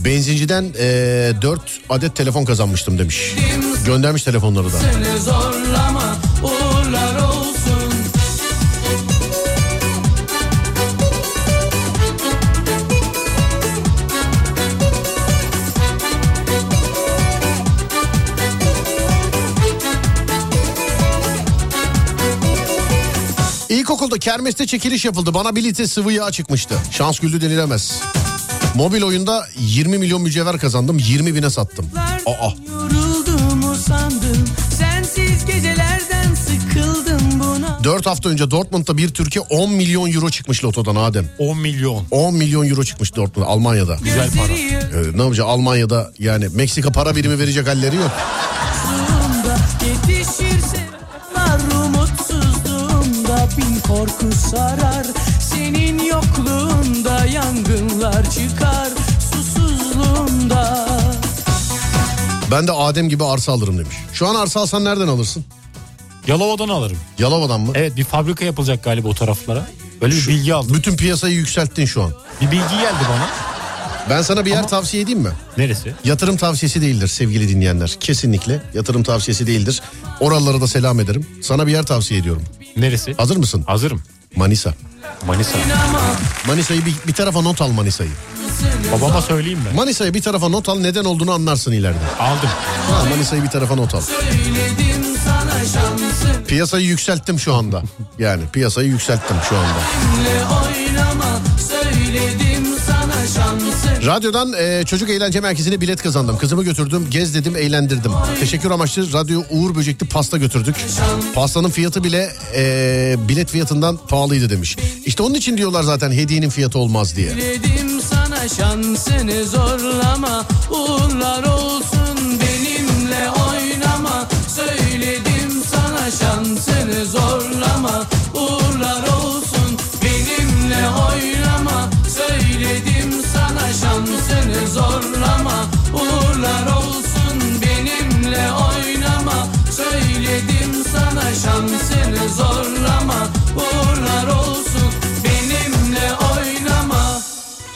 Benzinciden eee 4 adet telefon kazanmıştım demiş. Göndermiş telefonları da. Seni zorlama İlkokulda kermeste çekiliş yapıldı. Bana bir litre sıvı yağ çıkmıştı. Şans güldü denilemez. Mobil oyunda 20 milyon mücevher kazandım. 20 bine sattım. Aa. Yorulduğumu sandım Sensiz gecelerden sıkıldım buna 4 hafta önce Dortmund'da bir Türkiye 10 milyon euro çıkmış lotodan Adem. 10 milyon. 10 milyon euro çıkmış Dortmund Almanya'da. Güzel para. Ee, ne yapacak Almanya'da yani Meksika para birimi verecek halleri yok. Korku sarar Senin yokluğunda yangınlar çıkar susuzluğumda Ben de Adem gibi arsa alırım demiş. Şu an arsa alsan nereden alırsın? Yalova'dan alırım. Yalova'dan mı? Evet bir fabrika yapılacak galiba o taraflara. Böyle bir bilgi aldım. Bütün piyasayı yükselttin şu an. Bir bilgi geldi bana. Ben sana bir yer tavsiye edeyim mi? Neresi? Yatırım tavsiyesi değildir sevgili dinleyenler. Kesinlikle yatırım tavsiyesi değildir. Oralara da selam ederim. Sana bir yer tavsiye ediyorum. Neresi? Hazır mısın? Hazırım. Manisa. Manisa. Manisa'yı bir, bir tarafa not al Manisa'yı. Babama söyleyeyim mi? Manisa'yı bir tarafa not al neden olduğunu anlarsın ileride. Aldım. Ha, Manisa'yı bir tarafa not al. Piyasayı yükselttim şu anda. Yani piyasayı yükselttim şu anda. Oynama söyledim Radyodan e, çocuk eğlence merkezine bilet kazandım. Kızımı götürdüm, gez dedim, eğlendirdim. Teşekkür amaçlı radyo Uğur Böcekli pasta götürdük. Pastanın fiyatı bile e, bilet fiyatından pahalıydı demiş. İşte onun için diyorlar zaten hediyenin fiyatı olmaz diye. Söyledim sana şansını zorlama Uğurlar olsun zorlama uğurlar olsun benimle oynama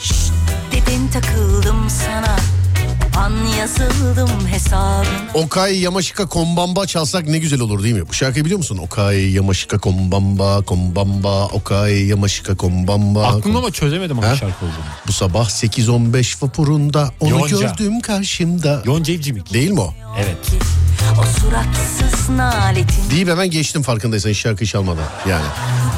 Şşt dedin takıldım sana an yazıldım hesabına Okay Yamaşika Kombamba çalsak ne güzel olur değil mi? Bu şarkıyı biliyor musun? Okay Yamaşika Kombamba Kombamba Okay Yamaşika Kombamba Aklımda ama çözemedim hangi şarkı olduğunu. Bu sabah 8.15 vapurunda onu Yonca. gördüm karşımda. Yonca İvcimik. Değil mi o? Evet. O suratsız naletin Deyip hemen geçtim farkındaysan hiç şarkıyı çalmadan yani.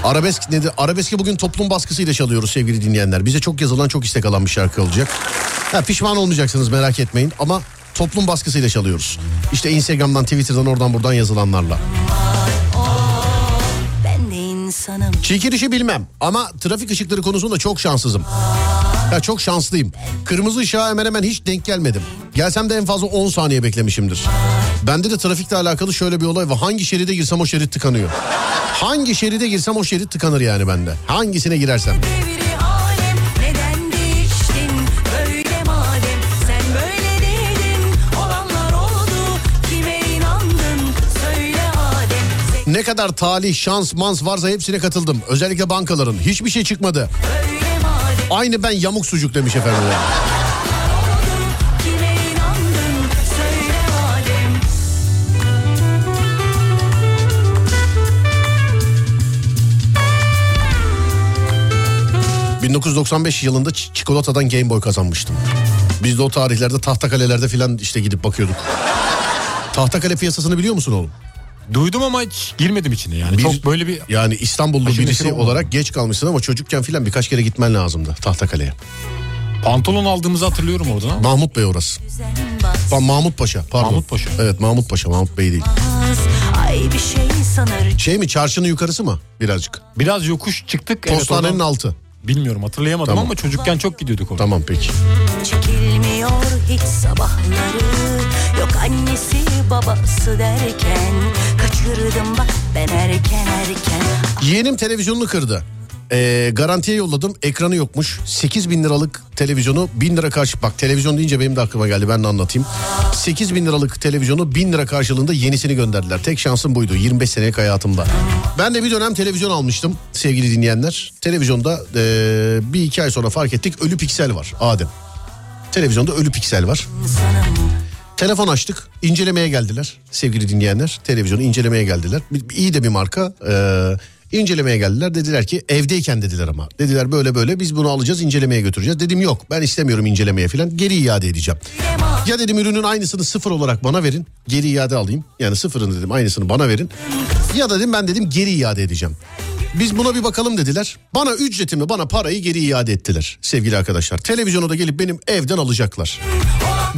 Arabesk nedir? Arabeski bugün toplum baskısıyla çalıyoruz sevgili dinleyenler. Bize çok yazılan çok istek alan bir şarkı olacak. Ha, pişman olmayacaksınız merak etmeyin ama toplum baskısıyla çalıyoruz. İşte Instagram'dan Twitter'dan oradan buradan yazılanlarla. Çekilişi bilmem ama trafik ışıkları konusunda çok şanssızım. Ya çok şanslıyım. Kırmızı ışığa hemen hemen hiç denk gelmedim. Gelsem de en fazla 10 saniye beklemişimdir. Bende de trafikle alakalı şöyle bir olay var. Hangi şeride girsem o şerit tıkanıyor. Hangi şeride girsem o şerit tıkanır yani bende. Hangisine girersem. Ne kadar talih, şans, mans varsa hepsine katıldım. Özellikle bankaların. Hiçbir şey çıkmadı. Madem Aynı ben yamuk sucuk demiş efendim. Kime inandın söyle Adem 1995 yılında çikolatadan Game Boy kazanmıştım. Biz de o tarihlerde tahtakalelerde falan işte gidip bakıyorduk. Tahtakale piyasasını biliyor musun oğlum? Duydum ama hiç girmedim içine yani. Bir- Çok böyle bir Yani İstanbullu Aşırı birisi neşir olarak geç kalmışsın ama çocukken filan birkaç kere gitmen lazımdı Tahtakale'ye. pantolon aldığımızı hatırlıyorum oradan ama. Mahmut Bey orası. Pa- Mahmut Paşa pardon. Mahmut Paşa. Evet Mahmut Paşa Mahmut Bey değil. Ay bir şey sanır Şey mi çarşının yukarısı mı birazcık? Biraz yokuş çıktık. evet, Postanenin oradan- altı. Bilmiyorum hatırlayamadım Tamam. ama çocukken çok gidiyorduk oraya. Tamam peki. Çekilmiyor hiç sabahları Yok annesi babası derken Kaçırdım bak ben erken erken Yeğenim televizyonunu kırdı. Ee, garantiye yolladım ekranı yokmuş 8 bin liralık televizyonu 1000 lira karşı bak televizyon deyince benim de aklıma geldi ben de anlatayım 8 bin liralık televizyonu 1000 lira karşılığında yenisini gönderdiler tek şansım buydu 25 senelik hayatımda ben de bir dönem televizyon almıştım sevgili dinleyenler televizyonda ee, bir iki ay sonra fark ettik ölü piksel var Adem televizyonda ölü piksel var Telefon açtık. incelemeye geldiler sevgili dinleyenler. Televizyonu incelemeye geldiler. İyi de bir marka. Ee, incelemeye geldiler. Dediler ki evdeyken dediler ama. Dediler böyle böyle biz bunu alacağız incelemeye götüreceğiz. Dedim yok ben istemiyorum incelemeye falan. Geri iade edeceğim. Ya dedim ürünün aynısını sıfır olarak bana verin. Geri iade alayım. Yani sıfırını dedim aynısını bana verin. Ya dedim ben dedim geri iade edeceğim. Biz buna bir bakalım dediler. Bana ücretimi bana parayı geri iade ettiler sevgili arkadaşlar. Televizyonu da gelip benim evden alacaklar.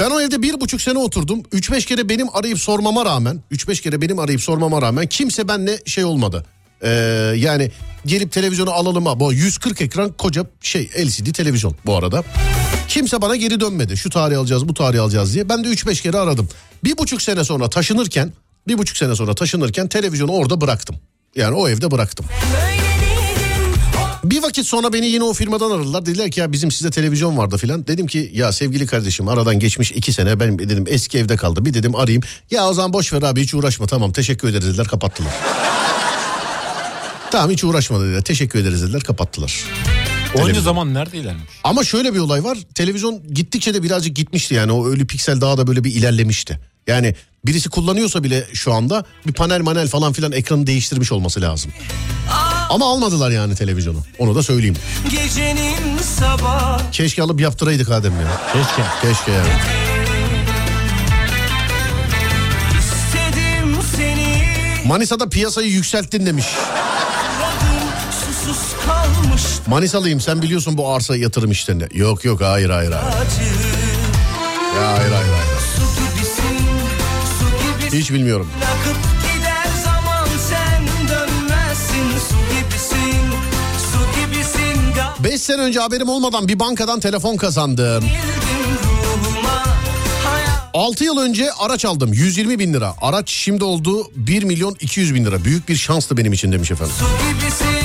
Ben o evde bir buçuk sene oturdum. 3-5 kere benim arayıp sormama rağmen 3-5 kere benim arayıp sormama rağmen kimse benle şey olmadı. Ee, yani gelip televizyonu alalım ha. Bu 140 ekran koca şey LCD televizyon bu arada. Kimse bana geri dönmedi. Şu tarihi alacağız bu tarihi alacağız diye. Ben de 3-5 kere aradım. Bir buçuk sene sonra taşınırken bir buçuk sene sonra taşınırken televizyonu orada bıraktım. Yani o evde bıraktım. Bir vakit sonra beni yine o firmadan aradılar. Dediler ki ya bizim size televizyon vardı filan. Dedim ki ya sevgili kardeşim aradan geçmiş iki sene ben dedim eski evde kaldı. Bir dedim arayayım. Ya o zaman boş ver abi hiç uğraşma tamam teşekkür ederiz dediler kapattılar. Tamam hiç uğraşma dediler teşekkür ederiz dediler kapattılar. Onca Televizyon. zaman neredeylermiş? Ama şöyle bir olay var. Televizyon gittikçe de birazcık gitmişti yani. O ölü piksel daha da böyle bir ilerlemişti. Yani birisi kullanıyorsa bile şu anda bir panel manel falan filan ekranı değiştirmiş olması lazım. Ama almadılar yani televizyonu. Onu da söyleyeyim. Gecenin sabah Keşke alıp yaptıraydık Adem ya. Keşke. Keşke yani. istedim seni Manisa'da piyasayı yükselttin demiş. Manisalıyım sen biliyorsun bu arsa yatırım işlerini. Yok yok hayır hayır hayır. Ya, hayır hayır hayır. Hiç bilmiyorum. 5 sene önce haberim olmadan bir bankadan telefon kazandım. ruhuma Hayat 6 yıl önce araç aldım 120 bin lira. Araç şimdi oldu 1 milyon 200 bin lira. Büyük bir şanstı benim için demiş efendim. Su gibisin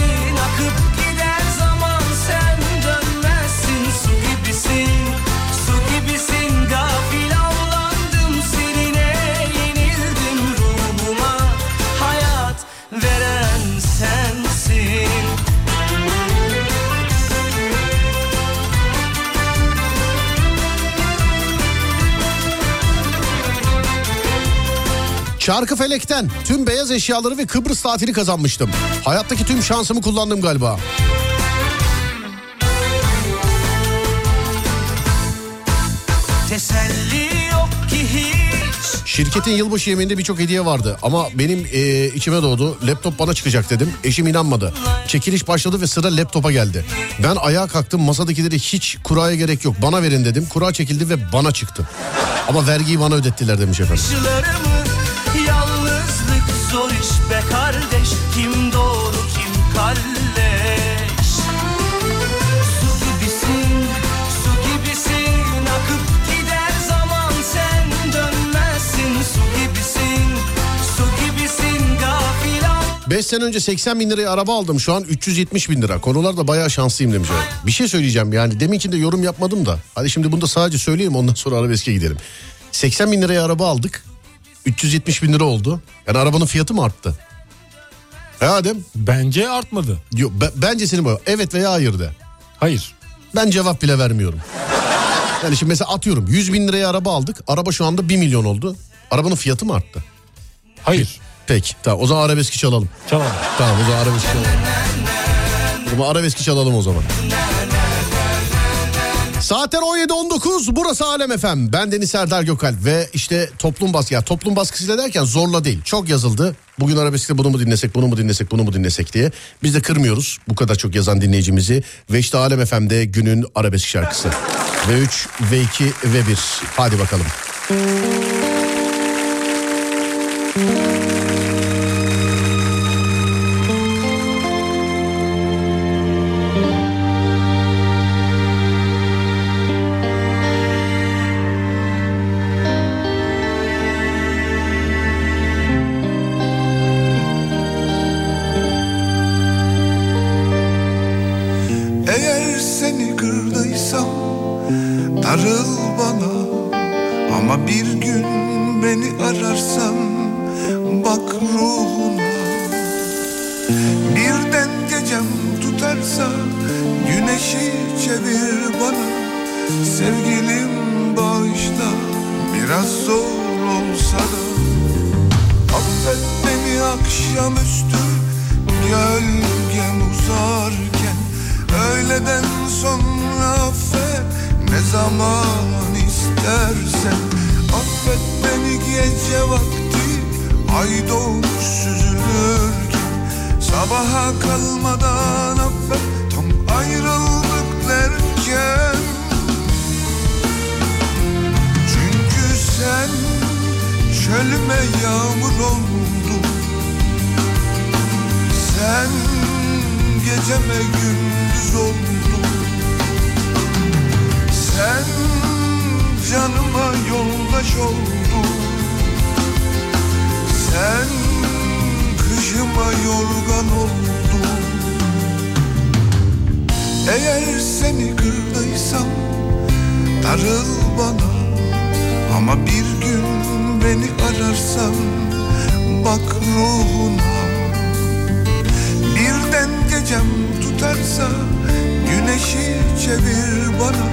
Çarkıfelek'ten tüm beyaz eşyaları ve Kıbrıs tatili kazanmıştım. Hayattaki tüm şansımı kullandım galiba. Teselli yok ki hiç Şirketin yılbaşı yemeğinde birçok hediye vardı ama benim e, içime doğdu. Laptop bana çıkacak dedim. Eşim inanmadı. Çekiliş başladı ve sıra laptopa geldi. Ben ayağa kalktım masadakileri hiç kuraya gerek yok bana verin dedim. Kura çekildi ve bana çıktı. Ama vergiyi bana ödettiler demiş efendim. İş be kardeş Kim doğru kim kalleş Su gibisin, su gibisin Akıp gider zaman sen dönmezsin Su gibisin, su gibisin Gafil al 5 sene önce 80 bin liraya araba aldım şu an 370 bin lira. Konularda bayağı şanslıyım demiş. efendim. Bir şey söyleyeceğim yani deminkin de yorum yapmadım da. Hadi şimdi bunu da sadece söyleyeyim ondan sonra arabeske gidelim. 80 bin liraya araba aldık. 370 bin lira oldu. Yani arabanın fiyatı mı arttı? E Adem? Bence artmadı. Yok, be- bence senin bu. Evet veya hayır de. Hayır. Ben cevap bile vermiyorum. Yani şimdi mesela atıyorum 100 bin liraya araba aldık. Araba şu anda 1 milyon oldu. Arabanın fiyatı mı arttı? Hayır. Peki tamam o zaman arabeski çalalım. Çalalım. Tamam o zaman arabeski çalalım. O zaman arabeski çalalım o zaman. Saatler 17.19 burası Alem Efem. Ben Deniz Serdar Gökalp ve işte toplum baskı. Ya toplum baskısıyla derken zorla değil. Çok yazıldı. Bugün arabeskte bunu mu dinlesek, bunu mu dinlesek, bunu mu dinlesek diye. Biz de kırmıyoruz bu kadar çok yazan dinleyicimizi. Ve işte Alem Efem'de günün arabesk şarkısı. V3, V2, V1. Hadi bakalım. Eğer yorgan oldun Eğer seni kırdıysam darıl bana. Ama bir gün beni ararsan bak ruhuna. Birden gecem tutarsa güneşi çevir bana.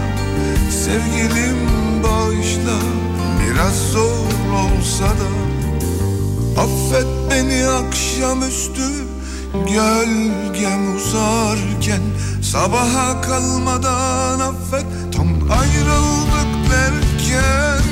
Sevgilim bağışla biraz zor olsa da Affet beni akşamüstü gölgem uzarken. Sabaha kalmadan affet tam ayrıldık derken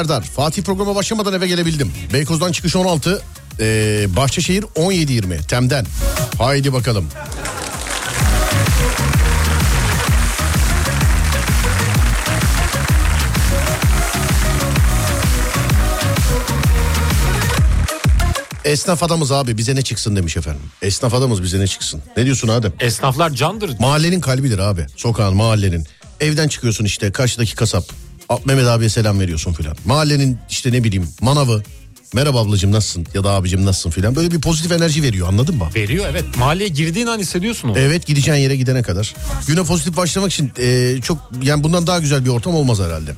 Serdar. Fatih programa başlamadan eve gelebildim. Beykoz'dan çıkış 16. Ee, Bahçeşehir 17.20. Tem'den. Haydi bakalım. Esnaf adamız abi bize ne çıksın demiş efendim. Esnaf adamız bize ne çıksın. Ne diyorsun Adem? Esnaflar candır. Mahallenin kalbidir abi. Sokağın, mahallenin. Evden çıkıyorsun işte karşıdaki kasap. Mehmet abiye selam veriyorsun filan. Mahallenin işte ne bileyim manavı. Merhaba ablacığım nasılsın ya da abicim nasılsın filan. Böyle bir pozitif enerji veriyor anladın mı? Veriyor evet. Mahalleye girdiğin an hissediyorsun onu. Evet gideceğin yere gidene kadar. Güne pozitif başlamak için e, çok yani bundan daha güzel bir ortam olmaz herhalde.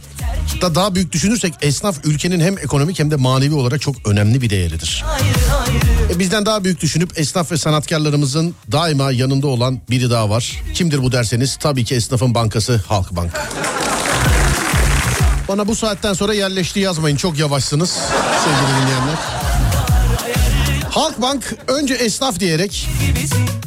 Hatta daha büyük düşünürsek esnaf ülkenin hem ekonomik hem de manevi olarak çok önemli bir değeridir. E, bizden daha büyük düşünüp esnaf ve sanatkarlarımızın daima yanında olan biri daha var. Kimdir bu derseniz tabii ki esnafın bankası Halkbank. Bana bu saatten sonra yerleşti yazmayın çok yavaşsınız sevgili dinleyenler. Halkbank önce esnaf diyerek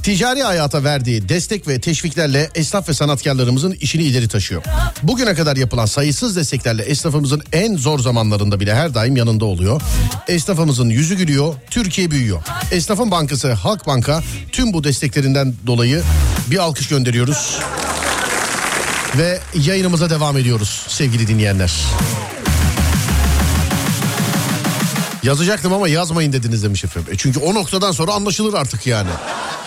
ticari hayata verdiği destek ve teşviklerle esnaf ve sanatkarlarımızın işini ileri taşıyor. Bugüne kadar yapılan sayısız desteklerle esnafımızın en zor zamanlarında bile her daim yanında oluyor. Esnafımızın yüzü gülüyor, Türkiye büyüyor. Esnafın bankası Halkbank'a tüm bu desteklerinden dolayı bir alkış gönderiyoruz. Ve yayınımıza devam ediyoruz sevgili dinleyenler. Yazacaktım ama yazmayın dediniz demiş efendim. E çünkü o noktadan sonra anlaşılır artık yani.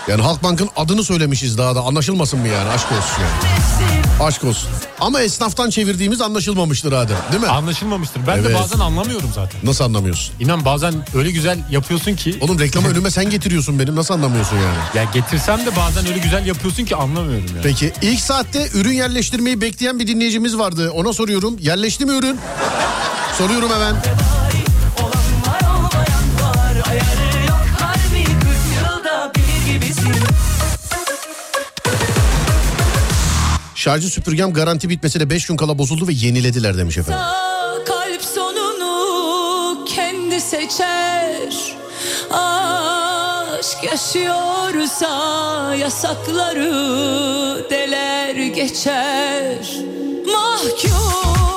Yani Halkbank'ın adını söylemişiz daha da anlaşılmasın mı yani aşk olsun yani. Aşk olsun. Ama esnaftan çevirdiğimiz anlaşılmamıştır Adem değil mi? Anlaşılmamıştır. Ben de Evet. bazen anlamıyorum zaten. Nasıl anlamıyorsun? İnan bazen öyle güzel yapıyorsun ki. Oğlum reklamı önüme sen getiriyorsun benim nasıl anlamıyorsun yani? Ya getirsem de bazen öyle güzel yapıyorsun ki anlamıyorum yani. Peki ilk saatte ürün yerleştirmeyi bekleyen bir dinleyicimiz vardı. Ona soruyorum. Yerleşti mi ürün? Soruyorum hemen. var olmayan var Ayarı Şarjı süpürgem garanti bitmesine 5 gün kala bozuldu ve yenilediler demiş efendim. Kalp sonunu kendi seçer Aşk yaşıyorsa yasakları deler geçer Mahkum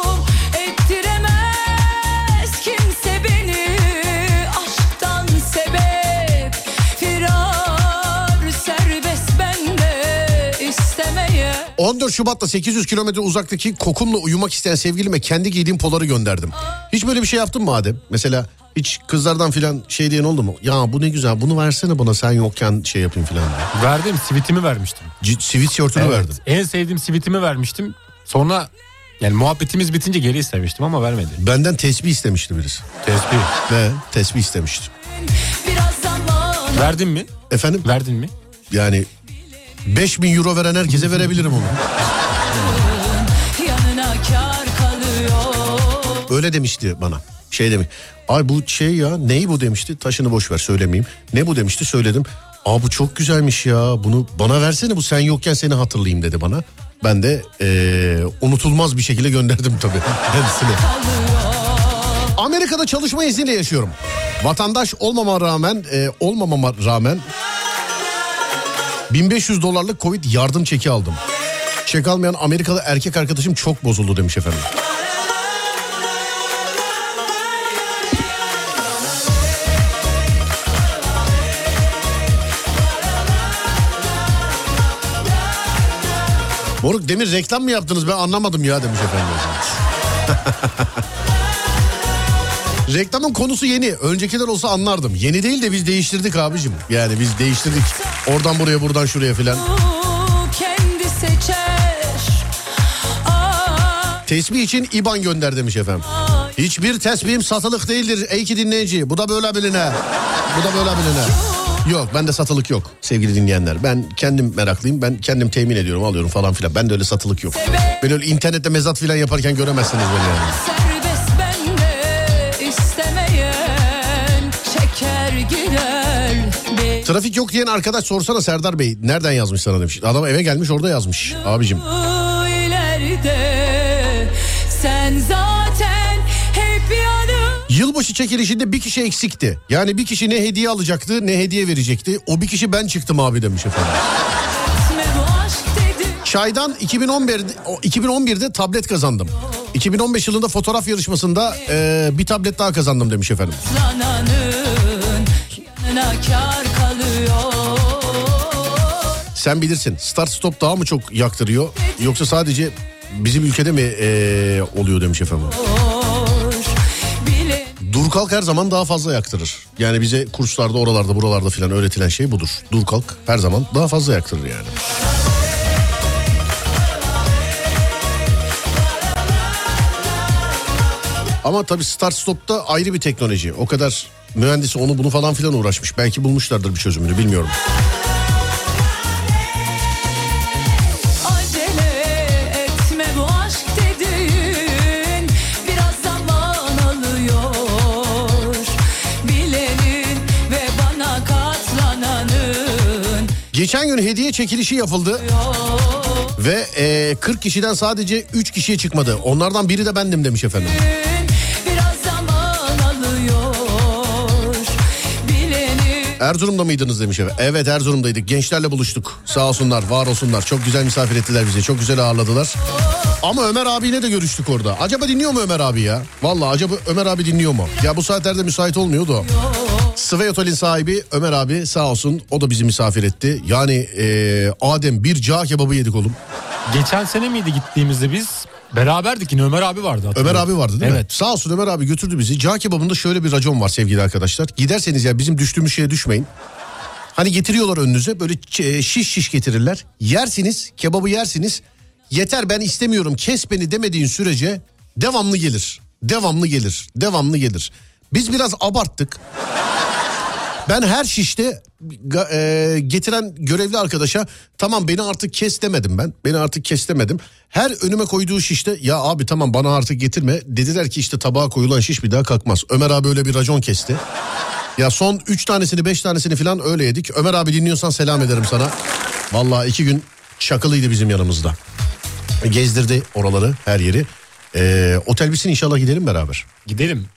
14 Şubat'ta 800 kilometre uzaktaki kokumla uyumak isteyen sevgilime kendi giydiğim poları gönderdim. Hiç böyle bir şey yaptın mı Adem? Mesela hiç kızlardan filan şey diyen oldu mu? Ya bu ne güzel bunu versene bana sen yokken şey yapayım filan. Verdim sivitimi vermiştim. C- sivit tişörtünü Evet, verdim. En sevdiğim sivitimi vermiştim. Sonra yani muhabbetimiz bitince geri istemiştim ama vermedi. Benden tesbih istemişti birisi. Tesbih. Ne? Tesbih istemişti. Verdin mi? Efendim? Verdin mi? Yani 5000 euro veren herkese verebilirim onu. Öyle demişti bana. Şey demiş. Ay bu şey ya neyi bu demişti. Taşını boş ver söylemeyeyim. Ne bu demişti söyledim. Aa bu çok güzelmiş ya. Bunu bana versene bu sen yokken seni hatırlayayım dedi bana. Ben de eee, unutulmaz bir şekilde gönderdim tabii kendisine. Amerika'da çalışma izniyle yaşıyorum. Vatandaş olmama rağmen e, olmamama rağmen 1500 dolarlık Covid yardım çeki aldım. Çek almayan Amerikalı erkek arkadaşım çok bozuldu demiş efendim. Moruk demir reklam mı yaptınız ben anlamadım ya demiş efendim. Reklamın konusu yeni. Öncekiler olsa anlardım. Yeni değil de biz değiştirdik abicim. Yani biz değiştirdik. Oradan buraya buradan şuraya filan. Tesbih için IBAN gönder demiş efendim. Hiçbir tesbihim satılık değildir ey ki dinleyici. Bu da böyle biline. Bu da böyle biline. Yok bende satılık yok sevgili dinleyenler. Ben kendim meraklıyım. Ben kendim temin ediyorum alıyorum falan filan. Bende öyle satılık yok. Ben öyle internette mezat filan yaparken göremezsiniz beni yani. Trafik yok diyen arkadaş sorsana Serdar Bey. Nereden yazmış sana demiş. Adam eve gelmiş orada yazmış abicim. ileride sen zaten hep yanım Yılbaşı çekilişinde bir kişi eksikti. Yani bir kişi ne hediye alacaktı ne hediye verecekti. O bir kişi ben çıktım abi demiş efendim. Çaydan 2011'de, o 2011'de tablet kazandım. 2015 yılında fotoğraf yarışmasında e, bir tablet daha kazandım demiş efendim. lananın Sen bilirsin start stop daha mı çok yaktırıyor yoksa sadece bizim ülkede mi e, oluyor demiş efendim. Dur kalk her zaman daha fazla yaktırır. Yani bize kurslarda oralarda buralarda filan öğretilen şey budur. Dur kalk her zaman daha fazla yaktırır yani. Ama tabii start stop'ta ayrı bir teknoloji. O kadar mühendisi onu bunu falan filan uğraşmış. Belki bulmuşlardır bir çözümünü bilmiyorum. Geçen gün hediye çekilişi yapıldı. Ve e, 40 kişiden sadece 3 kişiye çıkmadı. Onlardan biri de bendim demiş efendim. Erzurum'da mıydınız demiş efendim. Evet Erzurum'daydık. Gençlerle buluştuk. Sağ olsunlar, var olsunlar. Çok güzel misafir ettiler bizi. Çok güzel ağırladılar. Ama Ömer abiyle de görüştük orada. Acaba dinliyor mu Ömer abi ya? Vallahi acaba Ömer abi dinliyor mu? Ya bu saatlerde müsait olmuyordu o. Sway Otel'in sahibi Ömer abi sağ olsun o da bizi misafir etti. Yani e, Adem bir cağ kebabı yedik oğlum. Geçen sene miydi gittiğimizde biz? Beraberdik yine Ömer abi vardı. Ömer hatırlıyorum. abi vardı değil mi? Evet. Sağ olsun Ömer abi götürdü bizi. Cağ kebabında şöyle bir racon var sevgili arkadaşlar. Giderseniz ya bizim düştüğümüz şeye düşmeyin. Hani getiriyorlar önünüze böyle ç- şiş şiş getirirler. Yersiniz kebabı yersiniz. Yeter ben istemiyorum kes beni demediğin sürece devamlı gelir. Devamlı gelir. Devamlı gelir. Biz biraz abarttık. Ben her şişte e, getiren görevli arkadaşa tamam beni artık kes demedim ben. Beni artık kes demedim. Her önüme koyduğu şişte ya abi tamam bana artık getirme. Dediler ki işte tabağa koyulan şiş bir daha kalkmaz. Ömer abi öyle bir racon kesti. Ya son 3 tanesini 5 tanesini falan öyle yedik. Ömer abi dinliyorsan selam ederim sana. Vallahi iki gün çakılıydı bizim yanımızda. Gezdirdi oraları her yeri. Ee, otel bitsin inşallah gidelim beraber. Gidelim.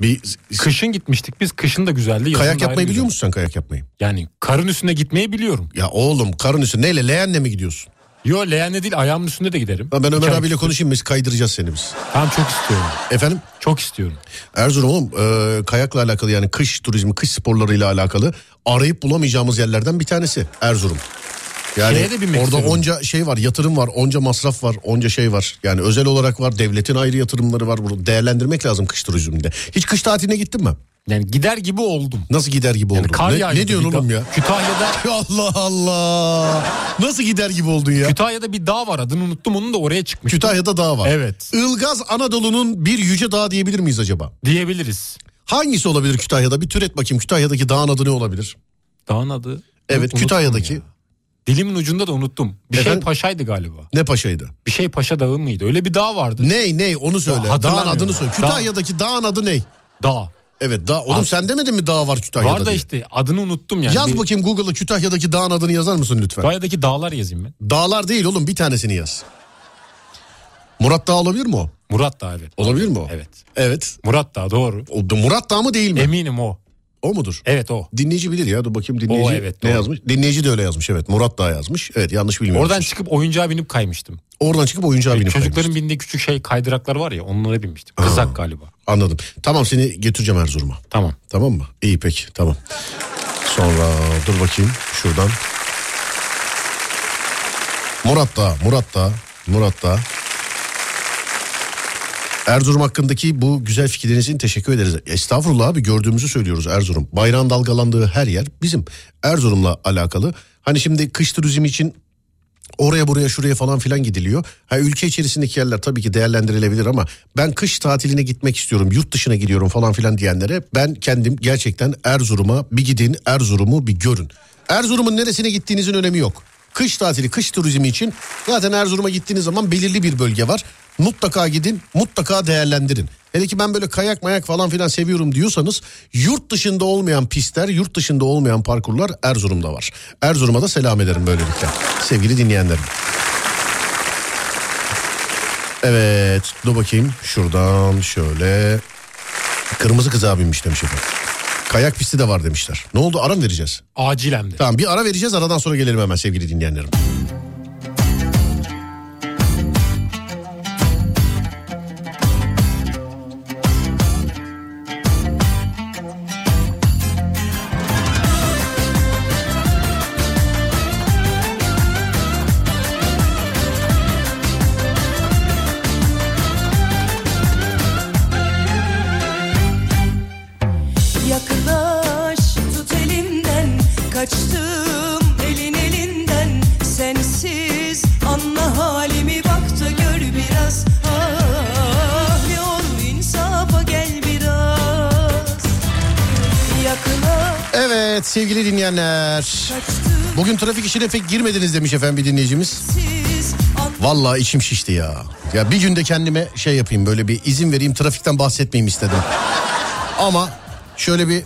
Bir Kışın gitmiştik biz. Kışın da güzeldi. yazın kayak da ayrı yapmayı biliyor güzel. musun sen kayak yapmayı? Yani karın üstüne gitmeyi biliyorum. Ya oğlum karın üstü neyle leğenle mi gidiyorsun? Yo leğenle değil ayağımın üstünde de giderim. Ben Ömer abiyle konuşayım biz kaydıracağız seni biz. Tamam çok istiyorum. Efendim Çok istiyorum. Erzurum oğlum e, kayakla alakalı yani kış turizmi kış sporlarıyla alakalı arayıp bulamayacağımız yerlerden bir tanesi Erzurum. Yani Şeye de binmek orada istiyorum. onca şey var, yatırım var, onca masraf var, onca şey var. Yani özel olarak var, devletin ayrı yatırımları var. Bunu değerlendirmek lazım kış turizminde. Hiç kış tatiline gittin mi? Yani gider gibi oldum. Nasıl gider gibi Yani oldun? kar ne, ne diyorsun oğlum ya? Kütahya'da Allah Allah. Nasıl gider gibi oldun ya? Kütahya'da bir dağ var adını unuttum onun da oraya çıkmıştım. Kütahya'da dağ var. Evet. Ilgaz Anadolu'nun bir yüce dağı diyebilir miyiz acaba? Diyebiliriz. Hangisi olabilir Kütahya'da? Bir türet bakayım. Kütahya'daki dağın adı ne olabilir? Dağın adı. Evet Unuttum Kütahya'daki. ya. Dilimin ucunda da unuttum. Bir Efendim? şey Paşa'ydı galiba. Ne paşaydı? Bir şey Paşa Dağı mıydı? Öyle bir dağ vardı. Ney ney onu söyle. Dağın hatırlamıyorum. adını söyle. Kütahya'daki dağın adı ne? Dağ. Evet dağ. Oğlum Ad- sen demedin mi dağ var Kütahya'da Var da diye? işte adını unuttum yani. Yaz Bir- bakayım Google'a Kütahya'daki dağın adını yazar mısın lütfen? Kütahya'daki dağlar yazayım ben. Dağlar değil oğlum bir tanesini yaz. Murat Dağ olabilir mi o? Murat Dağı evet. Olabilir mi o? Evet. Evet. Murat Dağı doğru. O Murat Dağ mı değil mi? Eminim o. o mudur? Evet o. Dinleyici bilir ya dur bakayım dinleyici O, evet, ne doğru. yazmış? Dinleyici de öyle yazmış evet Murat Dağ yazmış. Evet yanlış bilmiyorum. Oradan çıkıp oyuncağa binip kaymıştım. Oradan çıkıp oyuncağa binip Çocukların kaymıştın. bindiği küçük şey kaydıraklar var ya onlara binmiştim. Kızak galiba. Anladım. Tamam seni getireceğim Erzurum'a. Tamam. Tamam mı? İyi peki tamam. Sonra dur bakayım şuradan. Murat Dağ, Murat Dağ, Murat Dağ. Erzurum hakkındaki bu güzel fikirleriniz için teşekkür ederiz. Estağfurullah abi gördüğümüzü söylüyoruz Erzurum. Bayrağın dalgalandığı her yer bizim Erzurum'la alakalı. Hani şimdi kış turizmi için oraya buraya şuraya falan filan gidiliyor. Ha, ülke içerisindeki yerler tabii ki değerlendirilebilir ama ben kış tatiline gitmek istiyorum yurt dışına gidiyorum falan filan diyenlere ben kendim gerçekten Erzurum'a bir gidin Erzurum'u bir görün. Erzurum'un neresine gittiğinizin önemi yok. Kış tatili, kış turizmi için zaten Erzurum'a gittiğiniz zaman belirli bir bölge var. Mutlaka gidin, mutlaka değerlendirin. Hele ki ben böyle kayak mayak falan filan seviyorum diyorsanız yurt dışında olmayan pistler, yurt dışında olmayan parkurlar Erzurum'da var. Erzurum'a da selam ederim böylelikle sevgili dinleyenlerim. Evet dur bakayım şuradan şöyle kırmızı kıza binmiş demiş efendim. Kayak pisti de var demişler. Ne oldu ara mı vereceğiz? Acilen de. Tamam bir ara vereceğiz aradan sonra gelelim hemen sevgili dinleyenlerim. Sevgili dinleyenler. Bugün trafik işine pek girmediniz demiş efendim bir dinleyicimiz. Vallahi içim şişti ya. Ya bir günde kendime şey yapayım böyle bir izin vereyim trafikten bahsetmeyeyim istedim. Ama şöyle bir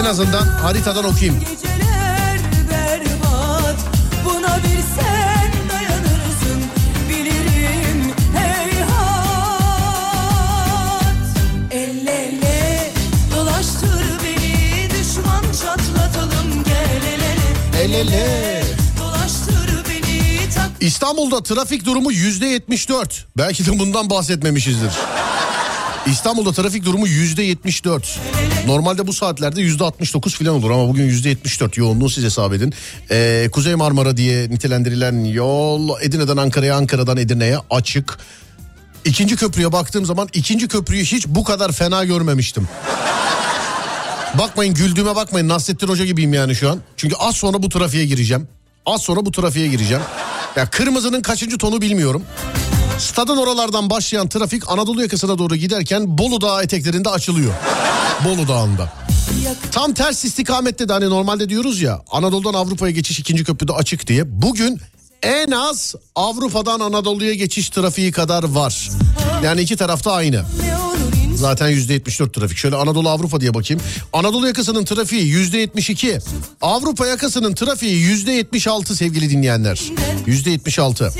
en azından haritadan okuyayım. El ele. İstanbul'da trafik durumu yüzde 74. Belki de bundan bahsetmemişizdir. İstanbul'da trafik durumu yüzde 74. Normalde bu saatlerde yüzde 69 falan olur ama bugün yüzde 74 yoğunluğu siz hesap edin. Ee, Kuzey Marmara diye nitelendirilen yol Edirne'den Ankara'ya, Ankara'dan Edirne'ye açık. İkinci köprüye baktığım zaman ikinci köprüyü hiç bu kadar fena görmemiştim. Bakmayın güldüğüme bakmayın Nasrettin Hoca gibiyim yani şu an. Çünkü az sonra bu trafiğe gireceğim. Az sonra bu trafiğe gireceğim. Ya kırmızının kaçıncı tonu bilmiyorum. Stadın oralardan başlayan trafik Anadolu yakasına doğru giderken Bolu Dağı eteklerinde açılıyor. Bolu Dağı'nda. Tam ters istikamette de hani normalde diyoruz ya Anadolu'dan Avrupa'ya geçiş ikinci köprüde açık diye. Bugün en az Avrupa'dan Anadolu'ya geçiş trafiği kadar var. Yani iki tarafta aynı. Zaten %74 trafik. Şöyle Anadolu Avrupa diye bakayım. Anadolu yakasının trafiği %72. Avrupa yakasının trafiği %76 sevgili dinleyenler. %76.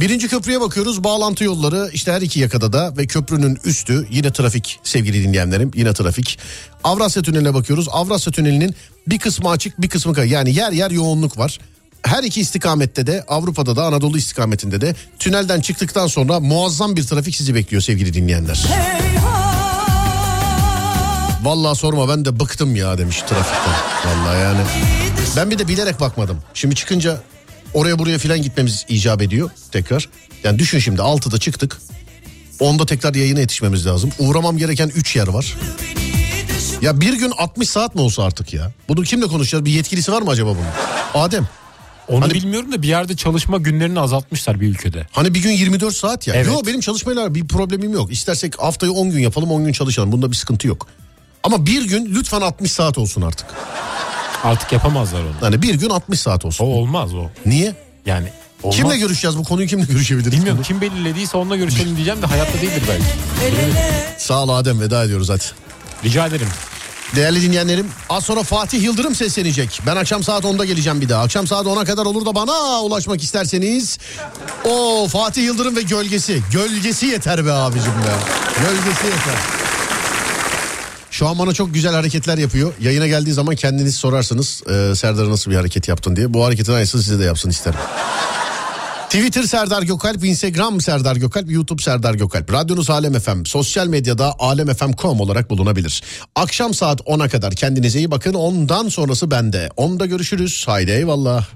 Birinci köprüye bakıyoruz. Bağlantı yolları işte her iki yakada da ve köprünün üstü yine trafik sevgili dinleyenlerim. Yine trafik. Avrasya Tüneli'ne bakıyoruz. Avrasya Tüneli'nin bir kısmı açık bir kısmı kapalı. Yani yer yer yoğunluk var. Her iki istikamette de Avrupa'da da Anadolu istikametinde de tünelden çıktıktan sonra muazzam bir trafik sizi bekliyor sevgili dinleyenler. Vallahi sorma ben de bıktım ya demiş trafikten. Vallahi yani. Ben bir de bilerek bakmadım. Şimdi çıkınca oraya buraya filan gitmemiz icap ediyor tekrar. Yani düşün şimdi 6'da çıktık. 10'da tekrar yayına yetişmemiz lazım. Uğramam gereken 3 yer var. Ya bir gün 60 saat mi olsa artık ya? Bunu kimle konuşacağız? Bir yetkilisi var mı acaba bunun? Adem. Onu Hani- bilmiyorum da bir yerde çalışma günlerini azaltmışlar bir ülkede. Hani bir gün 24 saat ya. Evet. Yok benim çalışmayla bir problemim yok. İstersek haftayı 10 gün yapalım 10 gün çalışalım. Bunda bir sıkıntı yok. Ama bir gün lütfen 60 saat olsun artık. Artık yapamazlar onu. Yani bir gün 60 saat O olsun. olmaz o. Niye? Yani olmaz. Kimle görüşeceğiz bu konuyu kimle görüşebiliriz? Bilmiyorum kim belirlediyse onunla görüşelim diyeceğim de hayatta değildir belki. Sağ ol Adem veda ediyoruz hadi. Rica ederim. Değerli dinleyenlerim az sonra Fatih Yıldırım seslenecek. Ben akşam saat 10'da geleceğim bir daha. Akşam saat 10'a kadar olur da bana ulaşmak isterseniz. O Fatih Yıldırım ve gölgesi. Gölgesi yeter be abicim be. Gölgesi yeter. Şu an bana çok güzel hareketler yapıyor. Yayına geldiği zaman kendiniz sorarsınız. E, Serdar'a nasıl bir hareket yaptın diye. Bu hareketin aynısını size de yapsın isterim. Twitter Serdar Gökalp, Instagram Serdar Gökalp, YouTube Serdar Gökalp. Radyonuz Alem FM, sosyal medyada alemfm.com olarak bulunabilir. Akşam saat 10'a kadar kendinize iyi bakın. Ondan sonrası bende. Onda görüşürüz. Haydi eyvallah.